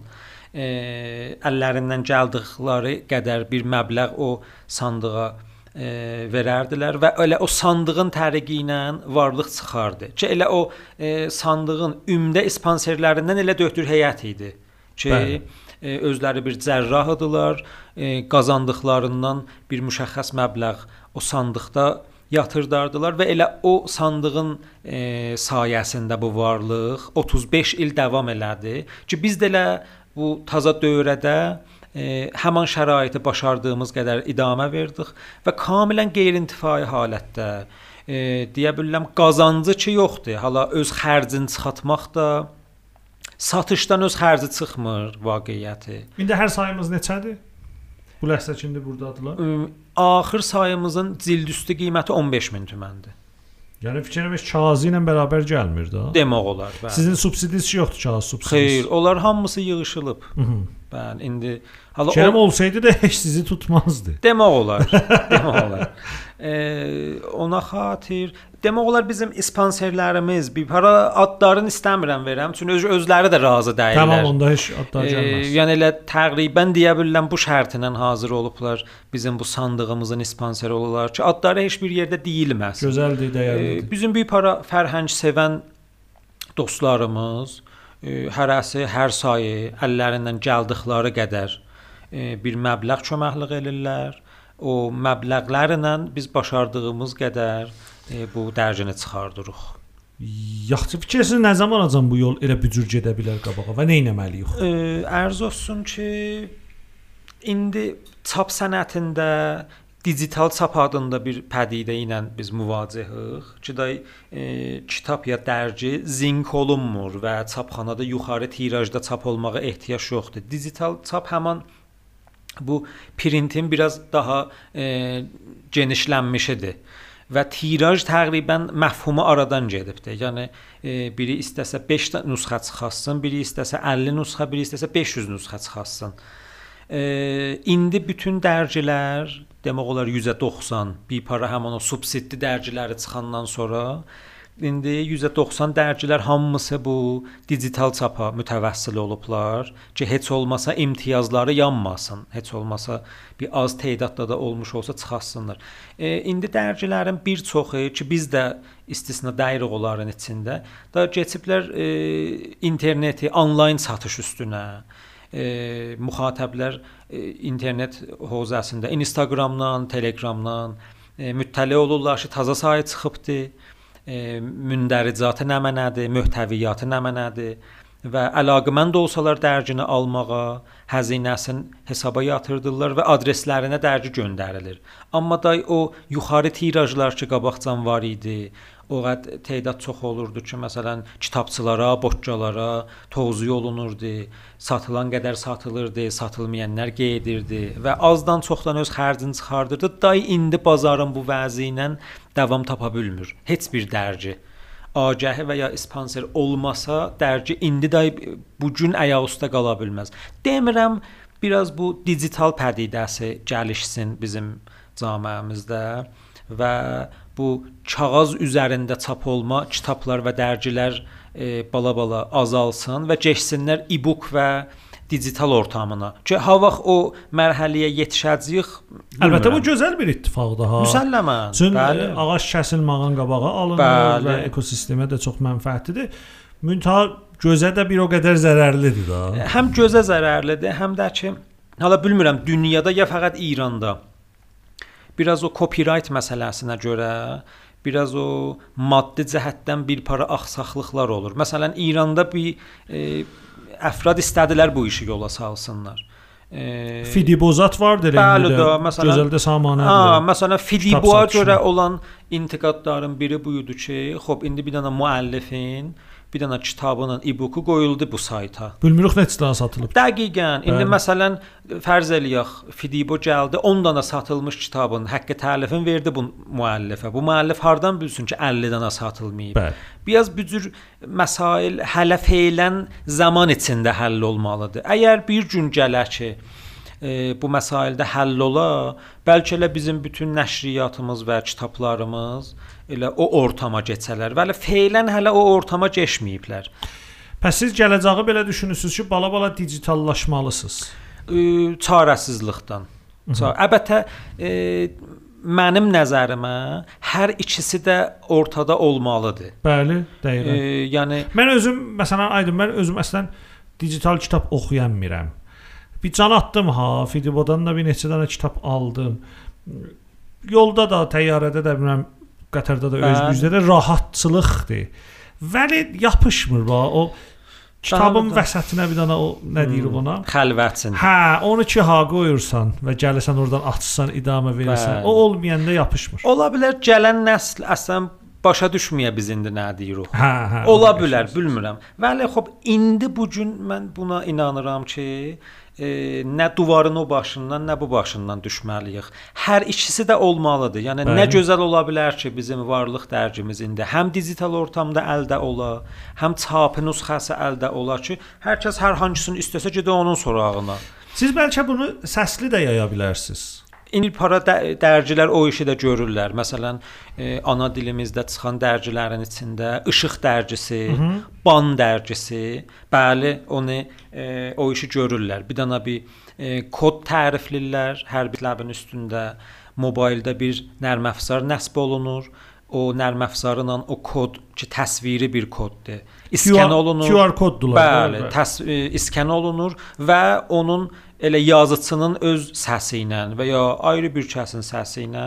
e, əllərindən gəldikləri qədər bir məbləğ o sandığa e, verərdilər və elə o sandığın tərəqi ilə varlıq çıxardı. Ki elə o e, sandığın ümdə sponsorlərindən elə döktür heyət idi. Ki Bəli. e, özləri bir cərrahdılar, e, qazandıqlarından bir müşəxəs məbləğ o sandıqda yatırdardılar və elə o sandığın e, sayəsində bu varlıq 35 il davam elədi ki, biz də elə bu taza dövrədə e, həmin şəraiti başardığımız qədər idamə verdik və kamilən qeyri-intifai halətdə e, deyə bilərəm qazancı ki yoxdur. Hala öz xərcini çıxartmaq da satışdan öz xərci çıxmır vaqiəti. İndi hər sayımız neçədir? Bu ləhsəcində burdadılar. Axır sayımızın cildüstü qiyməti 15 min tüməndir. Yəni fikirləmək kağızı ilə bərabər gəlmir də. Demək olar, bəli. Sizin subsidiyası yoxdur kağız subsidiyası. Xeyr, onlar hamısı yığılıb. Bəli, indi hala Kerem o... olsaydı da heç sizi tutmazdı. Demək olar. demək olar. E, ona xatir demək olar bizim sponsorlarımız bir para adlarını istəmirəm verəm, çünki öz özləri də razı deyillər. Tamam, onda heç adlar gəlməz. E, yəni elə təqribən deyə bilərəm bu şərtlə hazır olublar bizim bu sandığımızın sponsoru olurlar ki, adları heç bir yerdə deyilməz. Gözəldir, dəyərlidir. E, bizim bir para fərhəng sevən dostlarımız e, hərəsi hər sayı əllərindən gəldikləri qədər e, bir məbləğ köməklik edirlər. O məbləğlərlə biz başardığımız qədər e, bu dərəcəni çıxardırıq. Yaxşı fikirsiz nə zaman acam bu yol elə bücür gedə bilər qabağa və nə etməliyik? E, ərz olsun ki, indi çap sənətində digital çap adında bir pədidə ilə biz müvacihıq. Ki da e, kitab ya dərci zink olunmur və çapxanada yuxarı tirajda çap olmağa ehtiyac yoxdur. Digital çap həmin bu printin biraz daha e, genişlənmişidir və tiraj təqribən məfhumu aradan gedibdir. Yəni biri istəsə 5 nüsxə çıxartsın, biri istəsə 50 nüsxə, biri istəsə 500 nüsxə çıxartsın. İndi bütün dərcilər demək olar 190 bir para həmin o subsidli dərciləri çıxandan sonra indi 190 dərcilər hamısı bu digital çapa mütəvəssil olublar ki, heç olmasa imtiyazları yanmasın. Heç olmasa bir az tədadda da olmuş olsa çıxartsınlar. E, indi dərcilərin bir çoxu ki, biz də istisna dəyirik onların içində, da keçiblər e, interneti onlayn satış üstünə e, müxatəblər e, internet hövzəsində Instagramdan, Telegramdan e, müttəli olurlar ki, taza sayı çıxıbdı. Mündəricatı nə mənədir, möhtəviyyatı nə mənədir və əlaqəmənd olsalar dərcini almağa, həzinəsin hesaba yatırdılar və adreslərinə dərci göndərilir. Amma day o yuxarı tirajlar ki, qabaqcan var idi, o qəd tədad çox olurdu ki, məsələn, kitabçılara, boçcalara tövziyə olunurdu, satılan qədər satılırdı, satılmayanlar gedirdi və azdan çoxdan öz xərcini çıxardırdı. Day indi bazarın bu vəzi ilə davam tapa bilmir. Heç bir dərci agəhi və ya sponsor olmasa dərci indi də bu gün ayaq üstə qala bilməz. Demirəm biraz bu digital pədidəsi gəlişsin bizim cəmiyyəmizdə və bu kağız üzərində çap olma kitablar və dərgilər e, bala-bala azalsın və keçsinlər e-book və digital ortamına. Ki ha vaxt o mərhələyə yetişəcəyik. Əlbəttə bu gözəl bir ittifaqdır ha. Müsəlləmən. Çün bəli. ağac kəsilməyən qabağa alınır bəli. və ekosistemə də çox mənfəətlidir. Müntəha gözə də bir o qədər zərərlidir da. Həm gözə zərərlidir, həm də ki, hala bilmirəm dünyada ya fəqət İranda biraz o copyright məsələsinə görə biraz o maddi cəhətdən bir para axsaqlıqlar olur. Məsələn, İranda bir e, əfrad istədilər bu işi yola salsınlar. e, Fidibozat var Bəli elində. də, məsələn- gözəl də samanə. Ha, məsələn satışını. görə olan intiqadların biri bu idi ki, xop indi bir dənə müəllifin bir dənə kitabının e-booku qoyuldu bu sayta. Bilmirik neçədən satılıb. Dəqiqən. İndi Bəli. məsələn fərz eləyək, Fidibo gəldi 10 dənə satılmış kitabın haqqı təlifini verdi bu müəllifə. Bu müəllif hardan bilsin ki 50 dənə satılmayıb? Bəli. Biraz bu cür məsail hələ feylən zaman içində həll olmalıdır. Əgər bir gün gələr ki, e, bu məsaildə həll ola, bəlkə elə bizim bütün nəşriyyatımız və kitablarımız elə o ortama keçələr. Bəli, feylən hələ o ortama keçməyiblər. Pəs siz gələcəyi belə düşünürsüz ki, bala-bala digitallaşmalısınız. E, çarəsizlikdən. Ça əlbəttə e, mənim nəzərimə hər ikisi də ortada olmalıdır. Bəli, E, deyirəm. yəni Mən özüm məsələn aydın mən özüm əslən digital kitab oxuyanmıram. Bir can atdım ha, Fidibodan da bir neçə dənə kitab aldım. Yolda da, təyyarədə də bilmirəm, Qətərdə də Bəli. özümüzdə də rahatçılıqdır. Vəli yapışmır va o kitabın bəli. vəsətinə bir dənə o nə deyir ona? xəlvətin. Hə, onu ki ha qoyursan və gəlirsən oradan açsan, idamə verirsən. Bəli. O olmayanda yapışmır. Ola bilər gələn nəsl əslən başa düşməyə biz indi nə deyirik. Hə, hə. Ola bilər, bilmirəm. Bəli, xop indi bu gün mən buna inanıram ki, e, nə divarın o başından, nə bu başından düşməliyik. Hər ikisi də olmalıdır. Yəni nə Bəli. gözəl ola bilər ki, bizim varlıq dərcimiz indi həm digital ortamda əldə ola, həm çapı nüsxəsi əldə ola ki, hər kəs hər hangisini istəsə gedə onun sorağına. Siz bəlkə bunu səsli də yaya bilərsiniz. İndi para də, dərcilər o işi də görürlər. Məsələn, e, ana dilimizdə çıxan dərcilərin içində İşıq dərcisi, Ban dərcisi, bəli, onu e, o işi görürlər. Bir dənə bir e, kod təriflirlər hər bir ləbin üstündə. Mobildə bir nərm əfzar nəsb olunur. O nərm əfzarla o kod ki, təsviri bir koddur. İskan olunur. QR koddular. Bəli, təs e, iskan olunur və onun elə yazıçının öz səsi ilə və ya ayrı bir kəsin səsi ilə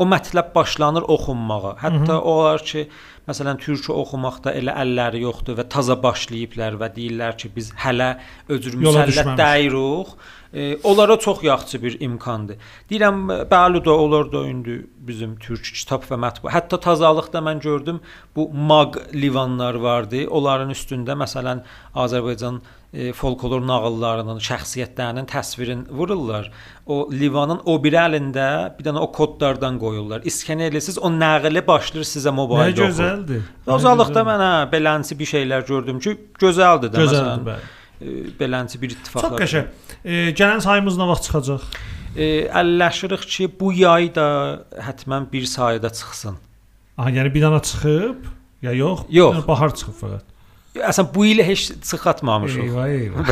o mətləb başlanır oxunmağa. Hətta onlar ki, məsələn, türkçə oxumaqda elə əlləri yoxdur və taza başlayıblar və deyirlər ki, biz hələ özür müsəllət dəyirik. E, onlara çox yaxşı bir imkandır. Deyirəm, bəli də onlar da indi bizim türk kitab və mətbu. Hətta tazalıqda mən gördüm bu mag livanlar vardı. Onların üstündə məsələn Azərbaycan e, folklor nağıllarının, şəxsiyyətlərinin təsvirini vururlar. O livanın o bir əlində bir dənə o kodlardan qoyurlar. İskan eləsiz o nəqli başlayır sizə Nə mobildə. gözəldir. Nə Tazalıqda gözəl. mən hə belənsi bir şeylər gördüm ki, gözəldir də gözəldir məsələn. bəli. e, Belənsi bir ittifaqlar. Çox qəşəng. E, gələn sayımız nə vaxt çıxacaq? E, əlləşirik ki, bu yay da həttəmən bir sayədə çıxsın. Aha, yəni bir dənə çıxıb ya yox? Yox. Yəni bahar çıxıb fəqət. Bu il heç çıxatmamışıq. Eyvah, eyvah.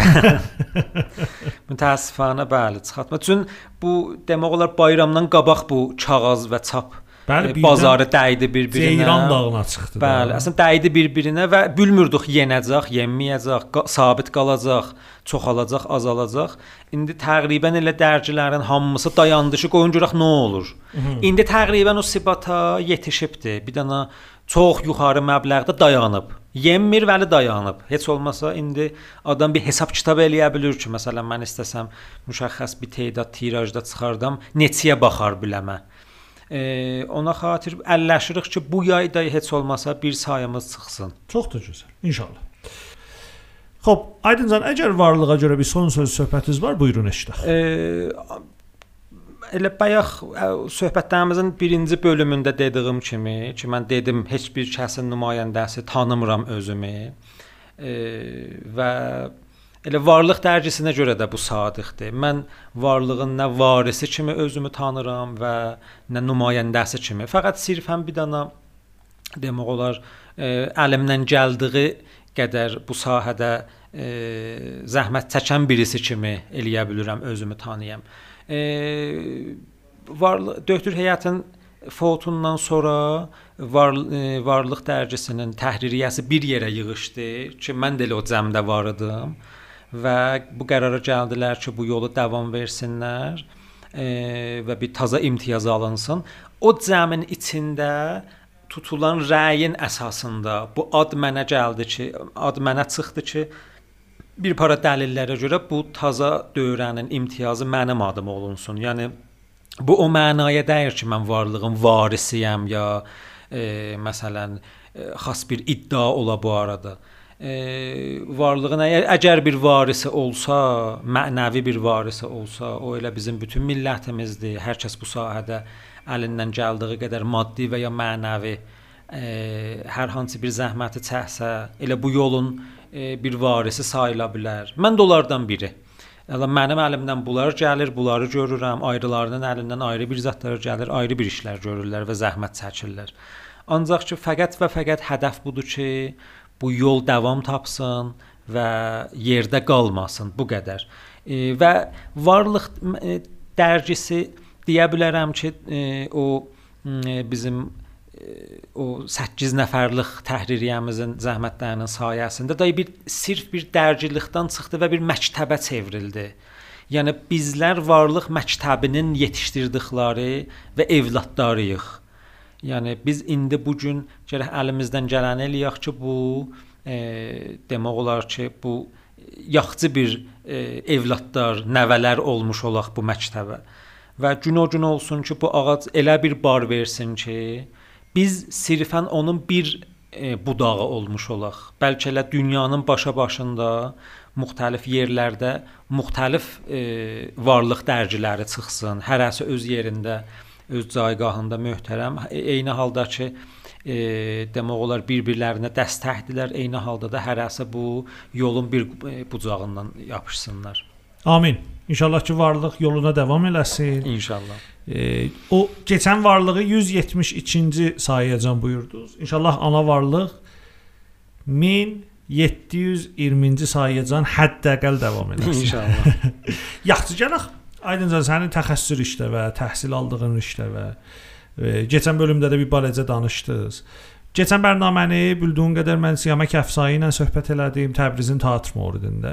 Mütəəssifanə bəli, çıxatma. Çün bu demək olar bayramdan qabaq bu kağız və çap Bəli, e, bazarı dəydi bir-birinə. Ceyran dağına çıxdı. da. Bəli, əslən dəydi bir-birinə və bilmirdik yenəcək, yenməyəcək, qa sabit qalacaq, çoxalacaq, azalacaq. İndi təqribən elə dərcilərin hamısı dayandı ki, qoyun görək nə olur. İndi təqribən o sibata yetişibdi. Bir dənə çox yuxarı məbləğdə dayanıb. Yenmir vəli dayanıb. Heç olmasa indi adam bir hesab kitab eləyə bilir ki, məsələn mən istəsəm müşəxəs bir tədad tirajda çıxardam, neçəyə baxar biləmə. E, ona xatir əlləşirik ki, bu yayda heç olmasa bir sayımız çıxsın. Çox da gözəl. İnşallah. Xoş, Aydıncan, əgər varlığa görə bir son söz söhbətiniz var, buyurun eşidək. E, elə bayaq söhbətlərimizin birinci bölümündə dediyim kimi, ki mən dedim heç bir kəsin nümayəndəsi tanımıram özümü. E, və elə varlıq dərcisinə görə də bu sadiqdir. Mən varlığın nə varisi kimi özümü tanıram və nə nümayəndəsi kimi. Fəqət sirfən bir dənə demək olar e, əlimdən gəldiyi qədər bu sahədə e, zəhmət çəkən birisi kimi eləyə bilirəm özümü tanıyam. E, varlı doktor həyatın fotundan sonra var, e, varlıq dərgisinin təhririyyəsi bir yerə yığışdı ki, mən də elə o cəmdə var idim və bu qərara gəldilər ki, bu yolu davam versinlər e, və bir taza imtiyaz alınsın. O cəmin içində tutulan rəyin əsasında bu ad mənə gəldi ki, ad mənə çıxdı ki, bir para dəlillərə görə bu taza dövrənin imtiyazı mənim adıma olunsun. Yəni bu o mənaya dəyir ki, mən varlığın varisiyəm ya e, məsələn e, xas bir iddia ola bu arada. E, varlığın əgər əgər bir varisi olsa, mənəvi bir varisi olsa, o elə bizim bütün millətimizdir. Hər kəs bu sahədə əlindən gəldiyi qədər maddi və ya mənəvi e, hər hansı bir zəhməti çəksə, elə bu yolun bir varisi sayıla bilər. Mən də onlardan biri. Yəni mənim əlimdən bunlar gəlir, bunları görürəm. Ayrılarının əlindən ayrı bir zətlər gəlir, ayrı bir işlər görürlər və zəhmət çəkirlər. Ancaq ki, fəqət və fəqət hədəf budur ki, bu yol davam tapsın və yerdə qalmasın bu qədər. E, və varlıq e, dərcisi deyə bilərəm ki, e, o e, bizim o 8 nəfərlik təhririyyəmizin zəhmətlərinin sayəsində da bir sirf bir dərcilikdən çıxdı və bir məktəbə çevrildi. Yəni bizlər varlıq məktəbinin yetişdirdikləri və evladlarıyıq. Yəni biz indi bu gün gərək əlimizdən gələni eləyək ki, bu e, demək olar ki, bu yaxçı bir e, evladlar, nəvələr olmuş olaq bu məktəbə. Və gün o gün olsun ki, bu ağac elə bir bar versin ki, biz sirfən onun bir e, budağı olmuş olaq. Bəlkə elə dünyanın başa-başında müxtəlif yerlərdə müxtəlif e, varlıq dərciləri çıxsın. Hərəsi öz yerində, öz caygahında möhtərəm. E, eyni halda ki, e, demək olar bir-birlərinə dəstəkdilər. Eyni halda da hərəsi bu yolun bir e, bucağından yapışsınlar. Amin. İnşallah ki varlıq yoluna davam eləsin. İnşallah. E, o keçən varlığı 172-ci sayıyacan buyurdunuz. İnşallah ana varlıq 1720-ci sayıyacan həddəqəl davam eləsin. İnşallah. Yaxşı gələk. Aydınca sənin təxəssüs işdə və təhsil aldığın işdə və e, keçən bölümdə də bir barəcə danışdınız. Keçən bərnaməni bildiyin qədər mən Siyamək Əfsai ilə söhbət elədim Təbrizin teatr moridində.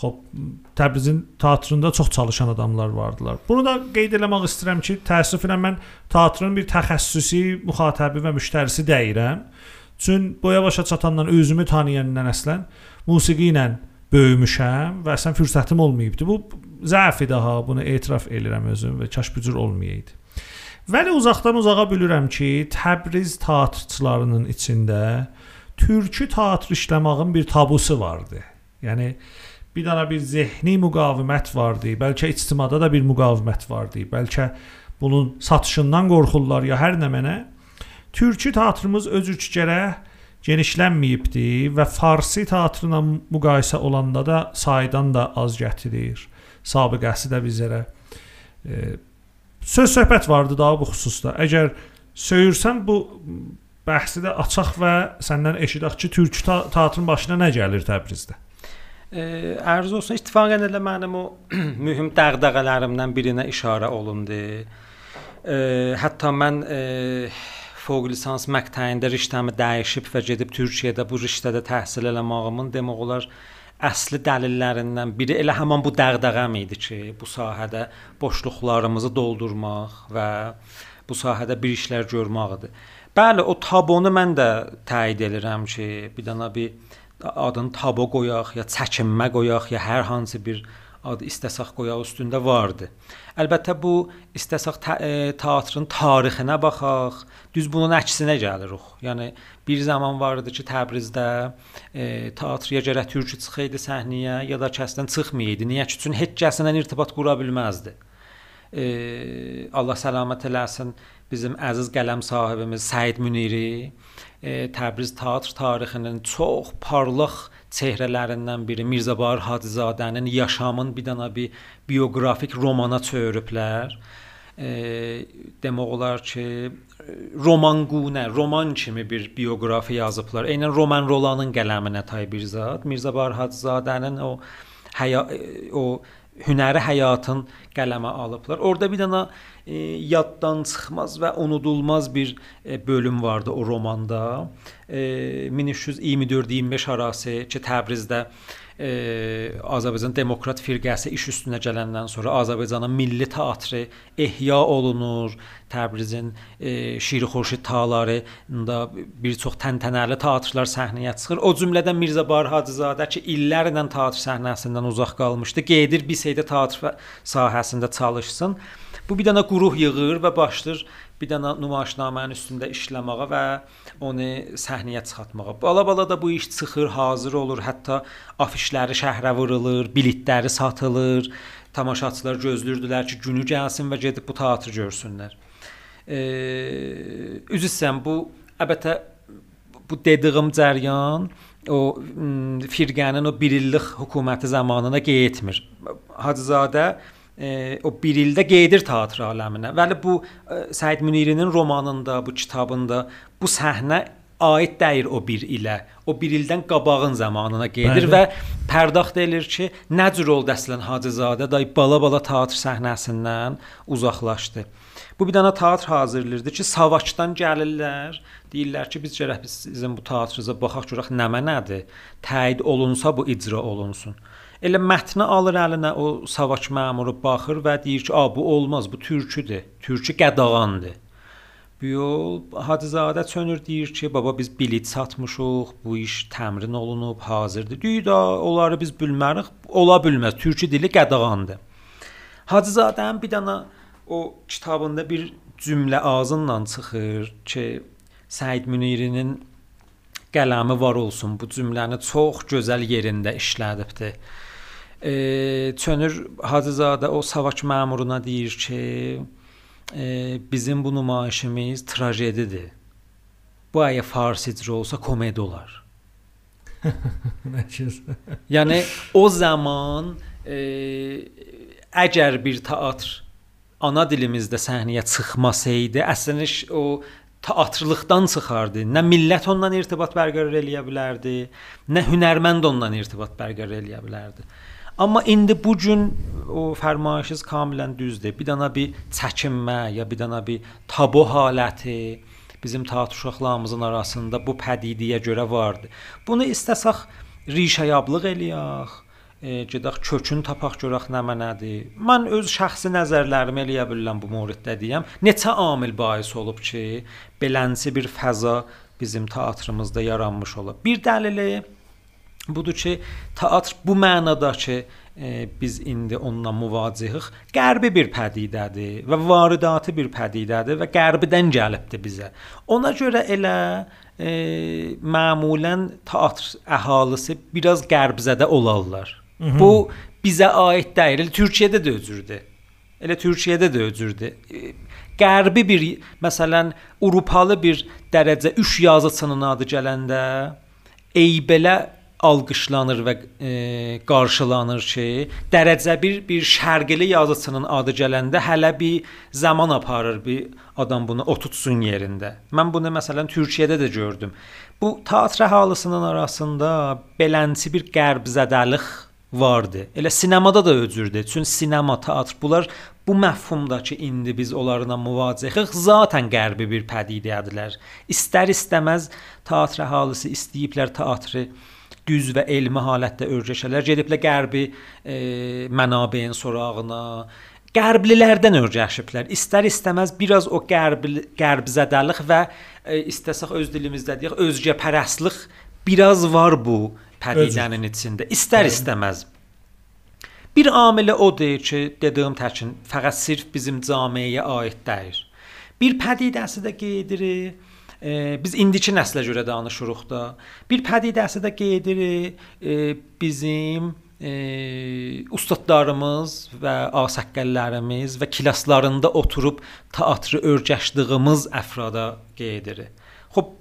Xoş Təbrizin teatrında çox çalışan adamlar vardılar. Bunu da qeyd eləmək istəyirəm ki, təəssüflə mən teatrın bir təxəssüsü müxatəbi və müştərisi deyirəm. Çün boya başa çatandan özümü tanıyandan əslən musiqi ilə böyümüşəm və əslən fürsətim olmayıbdı. Bu zəfi daha bunu etiraf edirəm özüm və kaş bu cür olmayaydı. Vəli uzaqdan uzağa bilirəm ki, Təbriz teatrçılarının içində türkü teatr işləməyin bir tabusu vardı. Yəni bir dənə bir zehni müqavimət vardı. Bəlkə ictimada da bir müqavimət vardı. Bəlkə bunun satışından qorxurlar ya hər nə mənə. Türkü teatrımız öz üçgərə genişlənməyibdi və farsi teatrla müqayisə olanda da saydan da az gətirir. Sabiqəsi də bizlərə e, söz söhbət vardı daha bu xüsusda. Əgər söyürsən bu bəhsi də açaq və səndən eşidək ki, türkü teatrın başına nə gəlir Təbrizdə? Ərz olsun, ittifaqən elə mənim o mühüm dəğdəğələrimdən birinə işarə olundu. E, hətta mən e, fوق lisans məqtəyində riştəmi dəyişib və gedib Türkiyədə bu riştədə təhsil eləmağımın demək olar əsli dəlillərindən biri elə həmin bu dəğdəğəm idi ki, bu sahədə boşluqlarımızı doldurmaq və bu sahədə bir işlər görməkdir. Bəli, o tabonu mən də təyid edirəm ki, bir dənə bir adını tabo qoyaq ya çəkinmə qoyaq ya hər hansı bir ad istəsək qoyaq üstündə vardı. Əlbəttə bu istəsək e, teatrın tarixinə baxaq, düz bunun əksinə gəlirik. Yəni bir zaman var idi ki, Təbrizdə e, teatrya gərək türkü çıxıydı səhnəyə ya da kəsdən çıxmayıydı. Niyə ki, üçün heç kəslə irtibat qura bilməzdi. E, Allah səlamət eləsin bizim əziz qələm sahibimiz Səid Müniri Təbriz teatr tarixinin çox parlaq çehrələrindən biri Mirzə Bahar Hacızadənin yaşamın bir dənə bir bioqrafik romana çeviriblər. E, demək olar ki, roman qunə, roman kimi bir bioqrafi yazıblar. Eynən Roman Rolanın qələminə tay bir zat. Mirzə Bahar Hacızadənin o həya o hünəri həyatın qələmə alıblar. Orada bir dənə e, yaddan çıxmaz və unudulmaz bir e, bölüm vardı o romanda. E, 1324-25 arası ki, Təbrizdə e, Azərbaycan Demokrat firqəsi iş üstünə gələndən sonra Azərbaycanın milli teatrı ehya olunur. Təbrizin e, Şiri Xurşid tağlarında bir çox təntənəli teatrlar səhnəyə çıxır. O cümlədən Mirzə Bahir Hacızadə ki, illərlə teatr səhnəsindən uzaq qalmışdı, gedir bir şeydə teatr sahəsində çalışsın. Bu bir dənə quruh yığır və başlayır bir dənə nümayişnamənin üstündə işləməyə və onu səhnəyə çıxartmağa. Bala-bala da bu iş çıxır, hazır olur. Hətta afişləri şəhərə vurulur, biletləri satılır. Tamaşaçılar gözləyirdilər ki, günü gəlsin və gedib bu teatrı görsünlər. E, üzr istəyirəm, bu əlbəttə bu dediyim cəryan o firqənin o 1 illik hökuməti zamanına getmir. Hacızadə e, o bir ildə gedir teatr aləminə. Bəli bu e, Səid Münirinin romanında, bu kitabında bu səhnə aid deyil o bir ilə. O bir ildən qabağın zamanına gedir Bəli. və pərdaxt edir ki, nə cür oldu əslən Hacızadə day bala-bala teatr səhnəsindən uzaqlaşdı. Bu bir dənə teatr hazırlayırdı ki, Savaçdan gəlirlər, deyirlər ki, biz gərək biz sizin bu teatrınıza baxaq görək nə mənədir. Təyin olunsa bu icra olunsun. Elə mətni alır əlinə o savaş məmuru baxır və deyir ki, "A, bu olmaz, bu türküdür. Türkü qədağandır." Bu yol Hacızadə çönür deyir ki, "Baba biz bilet satmışıq, bu iş təmrin olunub, hazırdır." Deyir da, onları biz bilmərik, ola bilməz. Türkü dili qədağandır. Hacızadənin bir dənə o kitabında bir cümlə ağzından çıxır ki, Səid Münirinin qələmi var olsun. Bu cümləni çox gözəl yerində işlədibdi e, çönür Hacızadə o savaş məmuruna deyir ki, e, bizim bu nümayişimiz trajedidir. Bu əgər farsicə olsa komedi olar. yəni o zaman e, əgər bir teatr ana dilimizdə səhnəyə çıxmasaydı, əslində o teatrlıqdan çıxardı. Nə millət ondan irtibat bərqərar eləyə bilərdi, nə hünərmənd ondan irtibat bərqərar eləyə bilərdi. Amma indi bu gün o fərmayışınız kamilən düzdür. Bir dana bir çəkinmə ya bir dana bir tabu haləti bizim teatr uşaqlarımızın arasında bu pədidiyə görə vardı. Bunu istəsək rişəyablıq eləyək, gedək kökün tapaq görək nə mənədir. Mən öz şəxsi nəzərlərimi eləyə bilirəm bu mövriddə deyəm. Neçə amil bais olub ki, belənsi bir fəza bizim teatrımızda yaranmış olub. Bir dəlili budur ki, teatr bu mənada ki, e, biz indi onunla müvacihik, qərbi bir pədidədir və varidatı bir pədidədir və qərbdən gəlibdi bizə. Ona görə elə e, məmulən teatr əhalisi biraz qərbzədə olarlar. Hı -hı. Bu bizə aid deyil. Elə Türkiyədə də özürdür. Elə Türkiyədə də özürdür. E, qərbi bir, məsələn, Avropalı bir dərəcə 3 yazıçının adı gələndə eybələ alqışlanır və e, qarşılanır ki, dərəcə bir bir şərqli yazıçının adı gələndə hələ bir zaman aparır bir adam bunu otutsun yerində. Mən bunu məsələn Türkiyədə də gördüm. Bu teatr əhalısının arasında belənçi bir qərbzədəlik vardı. Elə sinemada da özürdü. Çünki sinema, teatr bunlar bu məfhumdakı indi biz onlarla müvaciəxik zaten qərbi bir pədidədirlər. İstər-istəməz teatr əhalisi istəyiblər teatrı düz və elmi halətdə öyrəşələr, gediblər qərbi e, mənabeyin sorağına, qərblilərdən öyrəşiblər. İstər-istəməz biraz o qərb qərbzədəlik və e, istəsək öz dilimizdə deyək, özgəpərəstlik biraz var bu pədidənin içində. İstər-istəməz. Bir amili odur ki, dediyim təkin fəqət sirf bizim cəmiyyəyə aid deyil. Bir pədidəsi də qeydirik e, biz indiki nəslə görə danışırıq da. Bir pədidəsi də qeyd edirik, e, bizim e, ustadlarımız və asəqqəllərimiz və klaslarında oturub teatrı öyrəşdiyimiz əfrada qeyd edirik. Xoş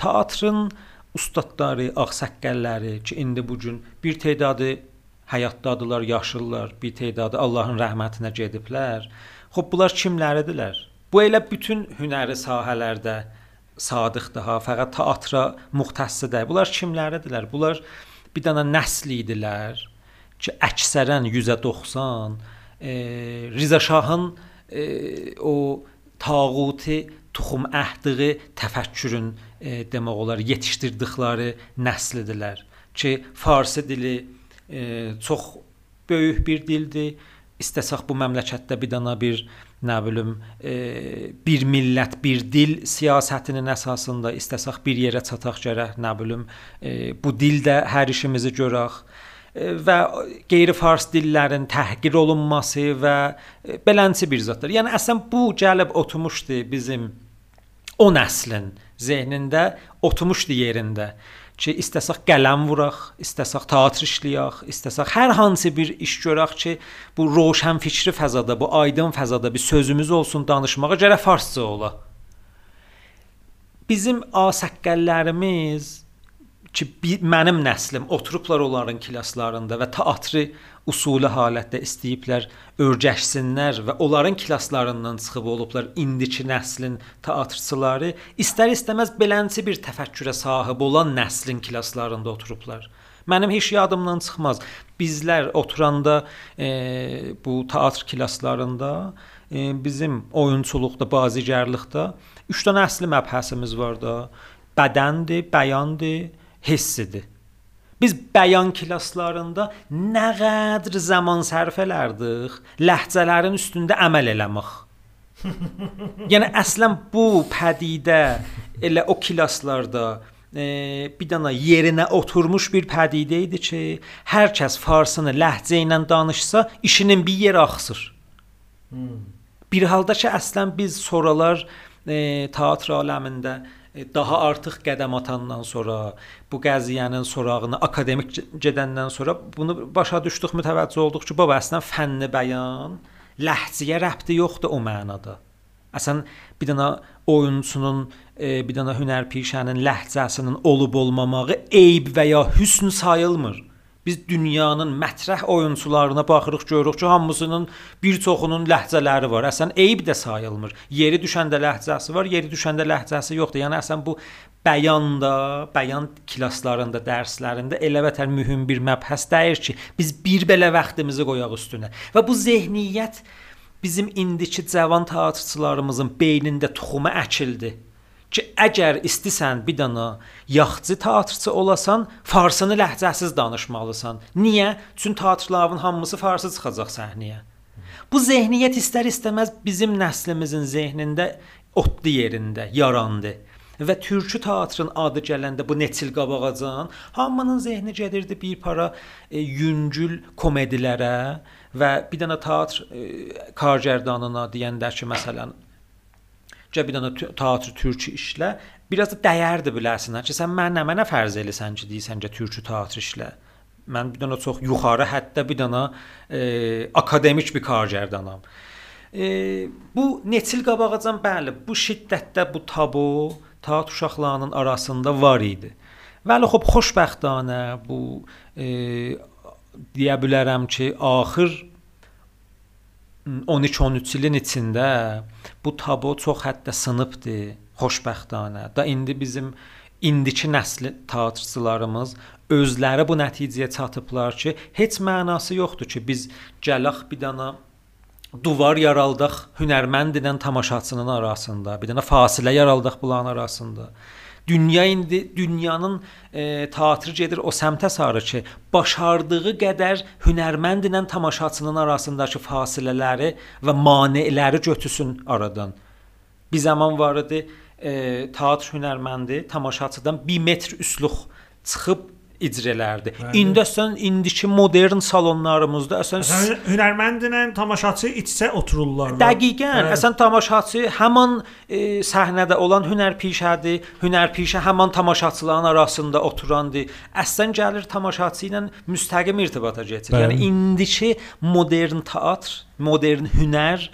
teatrın ustadları, ağsaqqəlləri ki, indi bu gün bir tədadı həyatdadılar, yaşıllar, bir tədadı Allahın rəhmətinə gediblər. Xoş bunlar kimləridirlər? Bu elə bütün hünəri sahələrdə sadiqdir ha, fəqət teatra müxtəssi deyil. Bunlar kimləridirlər? Bunlar bir dənə nəsl idilər ki, əksərən 190 e, Riza Şahın e, o tağuti tuxum əhdiği təfəkkürün e, demək olar yetişdirdikləri nəslidirlər ki, farsi dili e, çox böyük bir dildir. İstəsək bu məmləkətdə bir dana bir nə bilim e, bir millət, bir dil siyasətinin əsasında istəsək bir yerə çataq gərək, nə bilim e, bu dildə hər işimizi görək e, və qeyri-fars dillərin təhqir olunması və belənçi bir zətdir. Yəni əslən bu gəlib oturmuşdu bizim o nəslin zehnində, oturmuşdu yerində ki, istəsək qələm vuraq, istəsək teatr işləyək, istəsək hər hansı bir iş görək ki, bu roşan fikri fəzada, bu aydın fəzada bir sözümüz olsun danışmağa gərək farsça ola. Bizim asəqqəllərimiz ki, mənim nəslim oturublar onların klasslarında və teatrı usulü halətdə istəyiblər örgəşsinlər və onların klasslarından çıxıb olublar indiki nəslin teatrçıları istər-istəməz belənçi bir təfəkkürə sahib olan nəslin klasslarında oturublar. Mənim heç yadımdan çıxmaz. Bizlər oturanda e, bu teatr klasslarında e, bizim oyunçuluqda, bazigərlikdə 3 dənə əsli məbhəsimiz var da. Bədəndir, bəyandır, hissidir. Biz bəyan klasslarında nə qədər zaman sərf elərdik ləhcələrin üstündə əməl eləmək. yəni əslən bu pədidə elə o klasslarda e, bir dana yerinə oturmuş bir pədidə idi ki, hər kəs farsını ləhcə ilə danışsa, işinin bir yer axsır. Hmm. Bir halda ki, əslən biz soralar e, teatr aləmində E, daha artıq qədəm atandan sonra, bu qəziyyənin sorağını akademik gedəndən sonra bunu başa düşdük, mütəvəccüh olduq ki, baba əslən fənni bəyan ləhcəyə rəbti yoxdur o mənada. Əsən bir dənə oyunçunun, e, bir dənə hünərpişənin ləhcəsinin olub olmamağı eyb və ya hüsn sayılmır. Biz dünyanın mətrəh oyunçularına baxırıq, görürük ki, hamısının bir çoxunun ləhcələri var. Əsən eyib də sayılmır. Yeri düşəndə ləhcəsi var, yeri düşəndə ləhcəsi yoxdur. Yəni əsən bu bəyanda, bəyan klasslarında, dərslərində elə vətər mühüm bir məbhəs dəyir ki, biz bir belə vaxtımızı qoyaq üstünə. Və bu zehniyyət bizim indiki cavan teatrçılarımızın beynində toxumu əkildi ki, əgər istisən bir dana yaxçı teatrçı olasan, farsını ləhcəsiz danışmalısan. Niyə? Çünki teatrların hamısı farsı çıxacaq səhnəyə. Bu zehniyyət istər-istəməz bizim nəslimizin zehnində otlu yerində yarandı. Və türkü teatrın adı gələndə bu Neçil Qabağacan hamının zehni gedirdi bir para e, yüngül komedilərə və bir dənə teatr e, kargərdanına deyəndə ki, məsələn Gəl bir dənə teatr türkü işlə. Biraz da dəyərdi biləsən ki, sən mən nə mənə fərz eləsən ki, deyirsən ki, türkü teatr işlə. Mən bir dənə çox yuxarı hətta bir dənə e, akademik bir kargərdanam. E, bu Neçil Qabağacan bəli, bu şiddətdə bu tabu teatr uşaqlarının arasında var idi. Vəli xop xoşbəxtanə bu e, deyə bilərəm ki, axır 12-13 ilin içində bu tabu çox hətta sınıbdı, xoşbəxtanə. Da indi bizim indiki nəsil teatrçılarımız özləri bu nəticəyə çatıblar ki, heç mənası yoxdur ki, biz gələk bir dana duvar yaraldıq hünərməndlə tamaşaçının arasında, bir dənə fasilə yaraldıq bunların arasında. Dünya indi dünyanın e, teatrı gedir o səmtə sarı ki, başardığı qədər hünərməndlə tamaşaçının arasındakı fasilələri və maneələri götürsün aradan. Bir zaman var idi, e, teatr hünərməndi tamaşaçıdan 1 metr üsluq çıxıb icra elərdi. İndi əslən indiki modern salonlarımızda əslən hünərməndlə tamaşaçı iç-içə otururlar. Dəqiqən. Bəli. Əslən tamaşaçı həmin e, səhnədə olan hünərpişədir. Hünərpişə həmin tamaşaçıların arasında oturandır. Əslən gəlir tamaşaçı ilə müstəqim irtibata keçir. Bəli. Yəni indiki modern teatr, modern hünər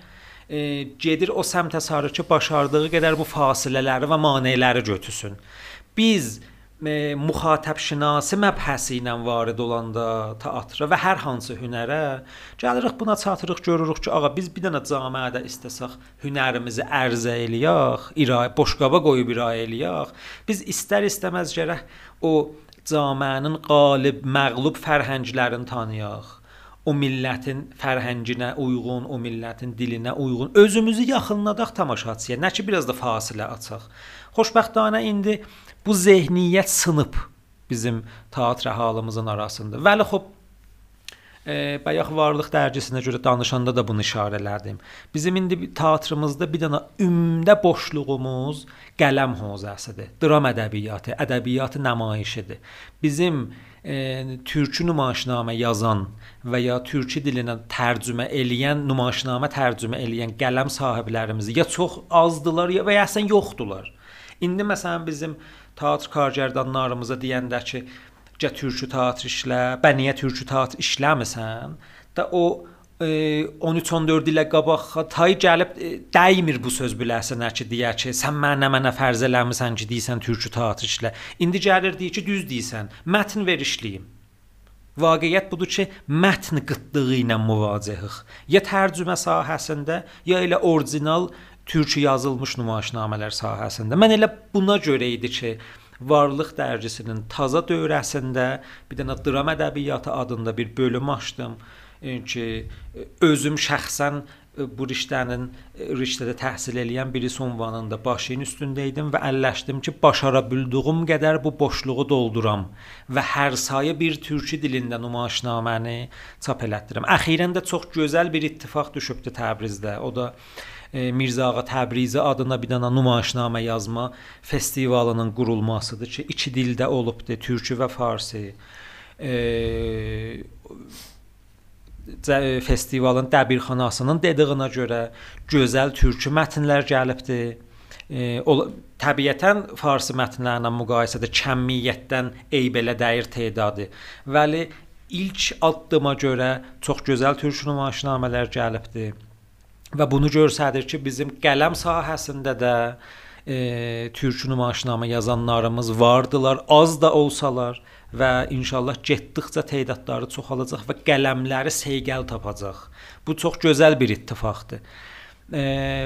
e, gedir o səmtə sarı ki, başardığı qədər bu fasilələri və maneələri götürsün. Biz müxatəbşinasi məbhəsi ilə varid olanda teatra və hər hansı hünərə gəlirik buna çatırıq görürük ki, ağa biz bir dənə cəmiədə istəsək hünərimizi ərzə eləyək, irayə boşqaba qoyub irayə eləyək. Biz istər istəməz gərək o cəmiənin qalib, məğlub fərhənglərini tanıyaq o millətin fərhənginə uyğun, o millətin dilinə uyğun özümüzü yaxınladaq tamaşaçıya. Nə ki biraz da fasilə açaq. Xoşbəxtanə indi bu zehniyyət sınıb bizim teatr əhalımızın arasında. Vəli xop e, bayaq Varlıq dərgisinə görə danışanda da bunu işarə elədim. Bizim indi teatrımızda bir dənə ümdə boşluğumuz qələm hozasıdır. Dram ədəbiyyatı, ədəbiyyat nümayişidir. Bizim e, türkü nümayişnamə yazan və ya türkü dilinə tərcümə eləyən, nümayişnamə tərcümə eləyən qələm sahiblərimiz ya çox azdılar ya və ya əslən yoxdular. İndi məsələn bizim teatr kargərdanlarımıza deyəndə ki, gə türkü teatr işlə, bə niyə türkü teatr işləmirsən? Da o e, 13-14 ilə qabaq tay gəlib e, dəymir bu söz biləsən ki, deyə ki, sən mənə mənə fərz eləmisən ki, deyirsən türkü teatr işlə. İndi gəlir deyir ki, düz deyirsən. Mətn ver işləyim. Vaqiət budur ki, mətn qıtlığı ilə müvacihik. Ya tərcümə sahəsində, ya elə orijinal türkü yazılmış nümayişnamələr sahəsində. Mən elə buna görə idi ki, Varlıq dərgisinin taza dövrəsində bir dənə dram ədəbiyyatı adında bir bölüm açdım ki, özüm şəxsən bu riştənin riştədə təhsil eləyən birisi ünvanında başın üstündə idim və əlləşdim ki, başara bildiyim qədər bu boşluğu dolduram və hər sayı bir türkü dilində nümayişnaməni çap elətdirim. Əxirən də çox gözəl bir ittifaq düşübdü Təbrizdə. O da e, Mirzə Ağa Təbrizi adına bir dənə nümayişnamə yazma festivalının qurulmasıdır ki, iki dildə olubdu, türkü və farsi. E, festivalın dəbirxanasının dediyinə görə gözəl türkü mətnlər gəlibdi. E, o təbiətən farsi mətnlərlə müqayisədə kəmiyyətdən eyb elə dəyir tedadı. Vəli ilk addıma görə çox gözəl türkü nümayişnamələr gəlibdi və bunu göstərir ki, bizim qələm sahəsində də e, türkü nümayişnamə yazanlarımız vardılar, az da olsalar və inşallah getdikcə tədadları çoxalacaq və qələmləri seyqəl tapacaq. Bu çox gözəl bir ittifaqdır. E,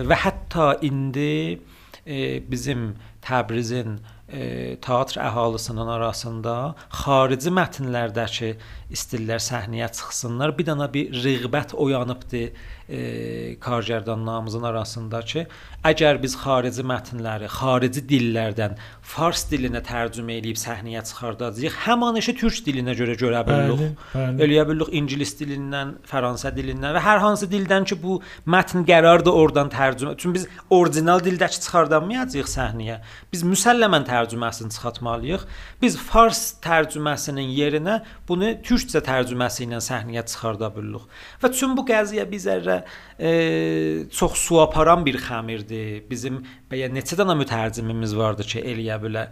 və hətta indi e, bizim Təbrizin e, teatr əhalisinin arasında xarici mətnlərdəki istillər səhnəyə çıxsınlar. Bir dənə bir rəğbət oyanıbdı e, kargərdanlarımızın arasında ki, əgər biz xarici mətnləri xarici dillərdən fars dilinə tərcümə edib səhnəyə çıxardacağıq, həmin işi türk dilinə görə görə bilirik. Eləyə bilirik ingilis dilindən, fransa dilindən və hər hansı dildən ki, bu mətn qərardır oradan tərcümə. Çünki biz orijinal dildəki çıxardamayacağıq səhnəyə. Biz müsəlləmən tərcüməsini çıxartmalıyıq. Biz fars tərcüməsinin yerinə bunu türkcə tərcüməsi ilə səhnəyə çıxarda bilirik. Və çün bu qəziyyə bizərə e, çox su aparan bir xəmirdir. Bizim bəyə neçə dənə mütərcimimiz vardı ki, eləyə bilə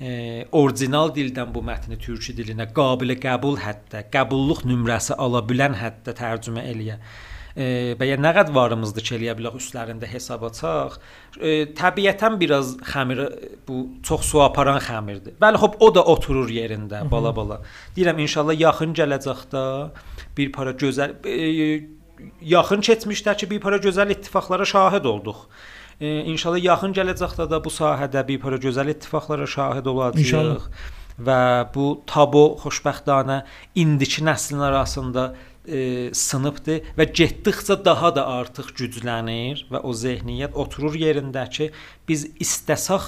e, orijinal dildən bu mətni türkü dilinə qabil qəbul hətta, qəbulluq nömrəsi ala bilən hətta tərcümə eləyə. E, bəyə nə qədər varımızdır ki, eləyə bilərik üstlərində hesab açaq. E, təbiətən biraz xəmir bu çox su aparan xəmirdir. Bəli, xop o da oturur yerində bala-bala. Deyirəm inşallah yaxın gələcəkdə bir para gözəl e, yaxın keçmişdəki bir-para gözəl ittifaqlara şahid olduq. E, inşallah yaxın gələcəkdə də bu sahədə bir-para gözəl ittifaqlara şahid olacağıq. İnşallah. Və bu tabu xoşbəxtanə indiki nəslin arasında e, sınıbdır və getdikcə daha da artıq güclənir və o zehniyyət oturur yerindəki biz istəsək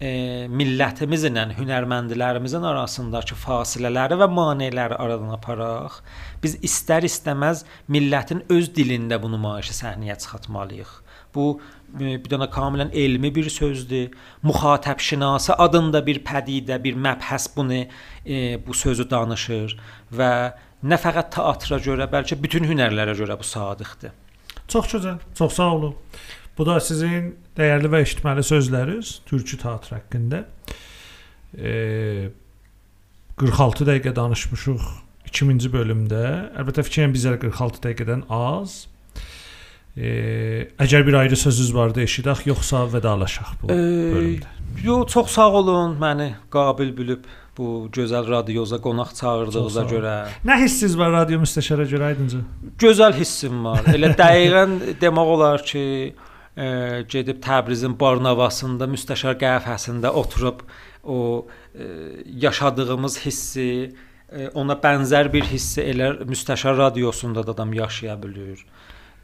e, millətimizlə, hünərməndilərimizin arasındakı fasilələri və maneələri aradan aparaq. Biz istər-istəməz millətin öz dilində bu nümayişi səhnəyə çıxartmalıyıq. Bu e, bir dənə kamilən elmi bir sözdür. Müxatəbşinası adında bir pədidə, bir məbhəs bunu e, bu sözü danışır və nə fəqət teatra görə, bəlkə bütün hünərlərə görə bu sadiqdir. Çox gözəl. Çox sağ olun. Bu da sizin dəyərli və eşitməli sözləriniz türkü teatr haqqında. E, 46 dəqiqə danışmışıq 2000-ci bölümdə. Əlbəttə fikirlərim bizə 46 dəqiqədən az. E, əgər bir ayrı sözünüz vardı eşidək, yoxsa vedalaşaq bu e, bölümdə. Yox, çox sağ olun məni qabil bilib bu gözəl radioza qonaq çağırdığınıza görə. Nə hissiniz var radio müstəşara görə aydıncı? Gözəl hissim var. Elə dəqiqən demək olar ki, e, gedib Təbrizin Barnavasında müstəşar qəhvəsində oturub o e, yaşadığımız hissi e, ona bənzər bir hissi elə müstəşar radiosunda da adam yaşaya bilir.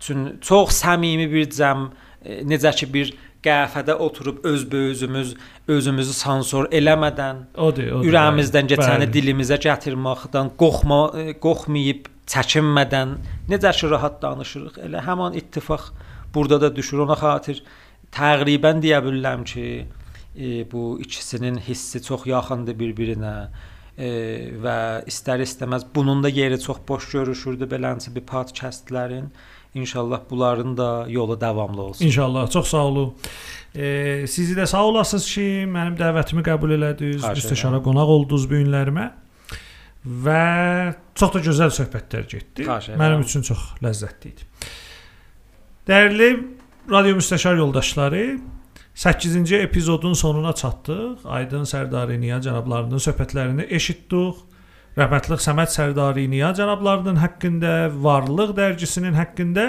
Çünki çox səmimi bir cəm e, necə ki bir qəhvədə oturub öz böyüzümüz özümüzü sansor eləmədən odur, odur, ürəyimizdən keçəni bəli. dilimizə gətirməkdən qorxma qorxmayıb çəkinmədən necə ki rahat danışırıq, elə həmin ittifaq burada da düşür. Ona xatir təqribən deyə bilərəm ki, e, bu ikisinin hissi çox yaxındır bir-birinə e, və istər-istəməz bunun da yeri çox boş görüşürdü belənçə bir podkastlərin. İnşallah bunların da yolu davamlı olsun. İnşallah. Çox sağ olun. E, sizi də sağ olasınız ki, mənim dəvətimi qəbul elədiniz, müstəşara qonaq oldunuz bu günlərimə. Və çox da gözəl söhbətlər getdi. Mənim üçün çox ləzzətli idi. Dəyərli radio müstəşar yoldaşları, 8-ci epizodun sonuna çatdıq. Aydın Sərdariniya cənablarının söhbətlərini eşitdik. Rəhmətli Səməd Sərdariniya cənablarının haqqında, Varlıq dərgisinin haqqında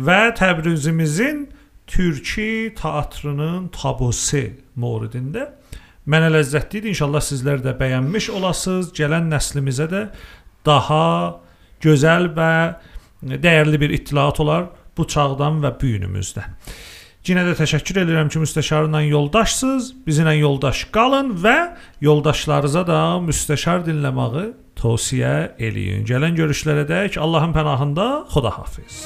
və Təbrizimizin türki teatrının tabusu mövridində mənə ləzzətli idi. İnşallah sizlər də bəyənmiş olasınız. Gələn nəslimizə də daha gözəl və dəyərli bir ittilaat olar bu çağdan və bu günümüzdə. Yenə də təşəkkür edirəm ki, müstəşarla yoldaşsınız. Bizimlə yoldaş qalın və yoldaşlarınıza da müstəşar dinləməyi tövsiyə eləyin. Gələn görüşlərədək Allahın pənahında Xudahafiz.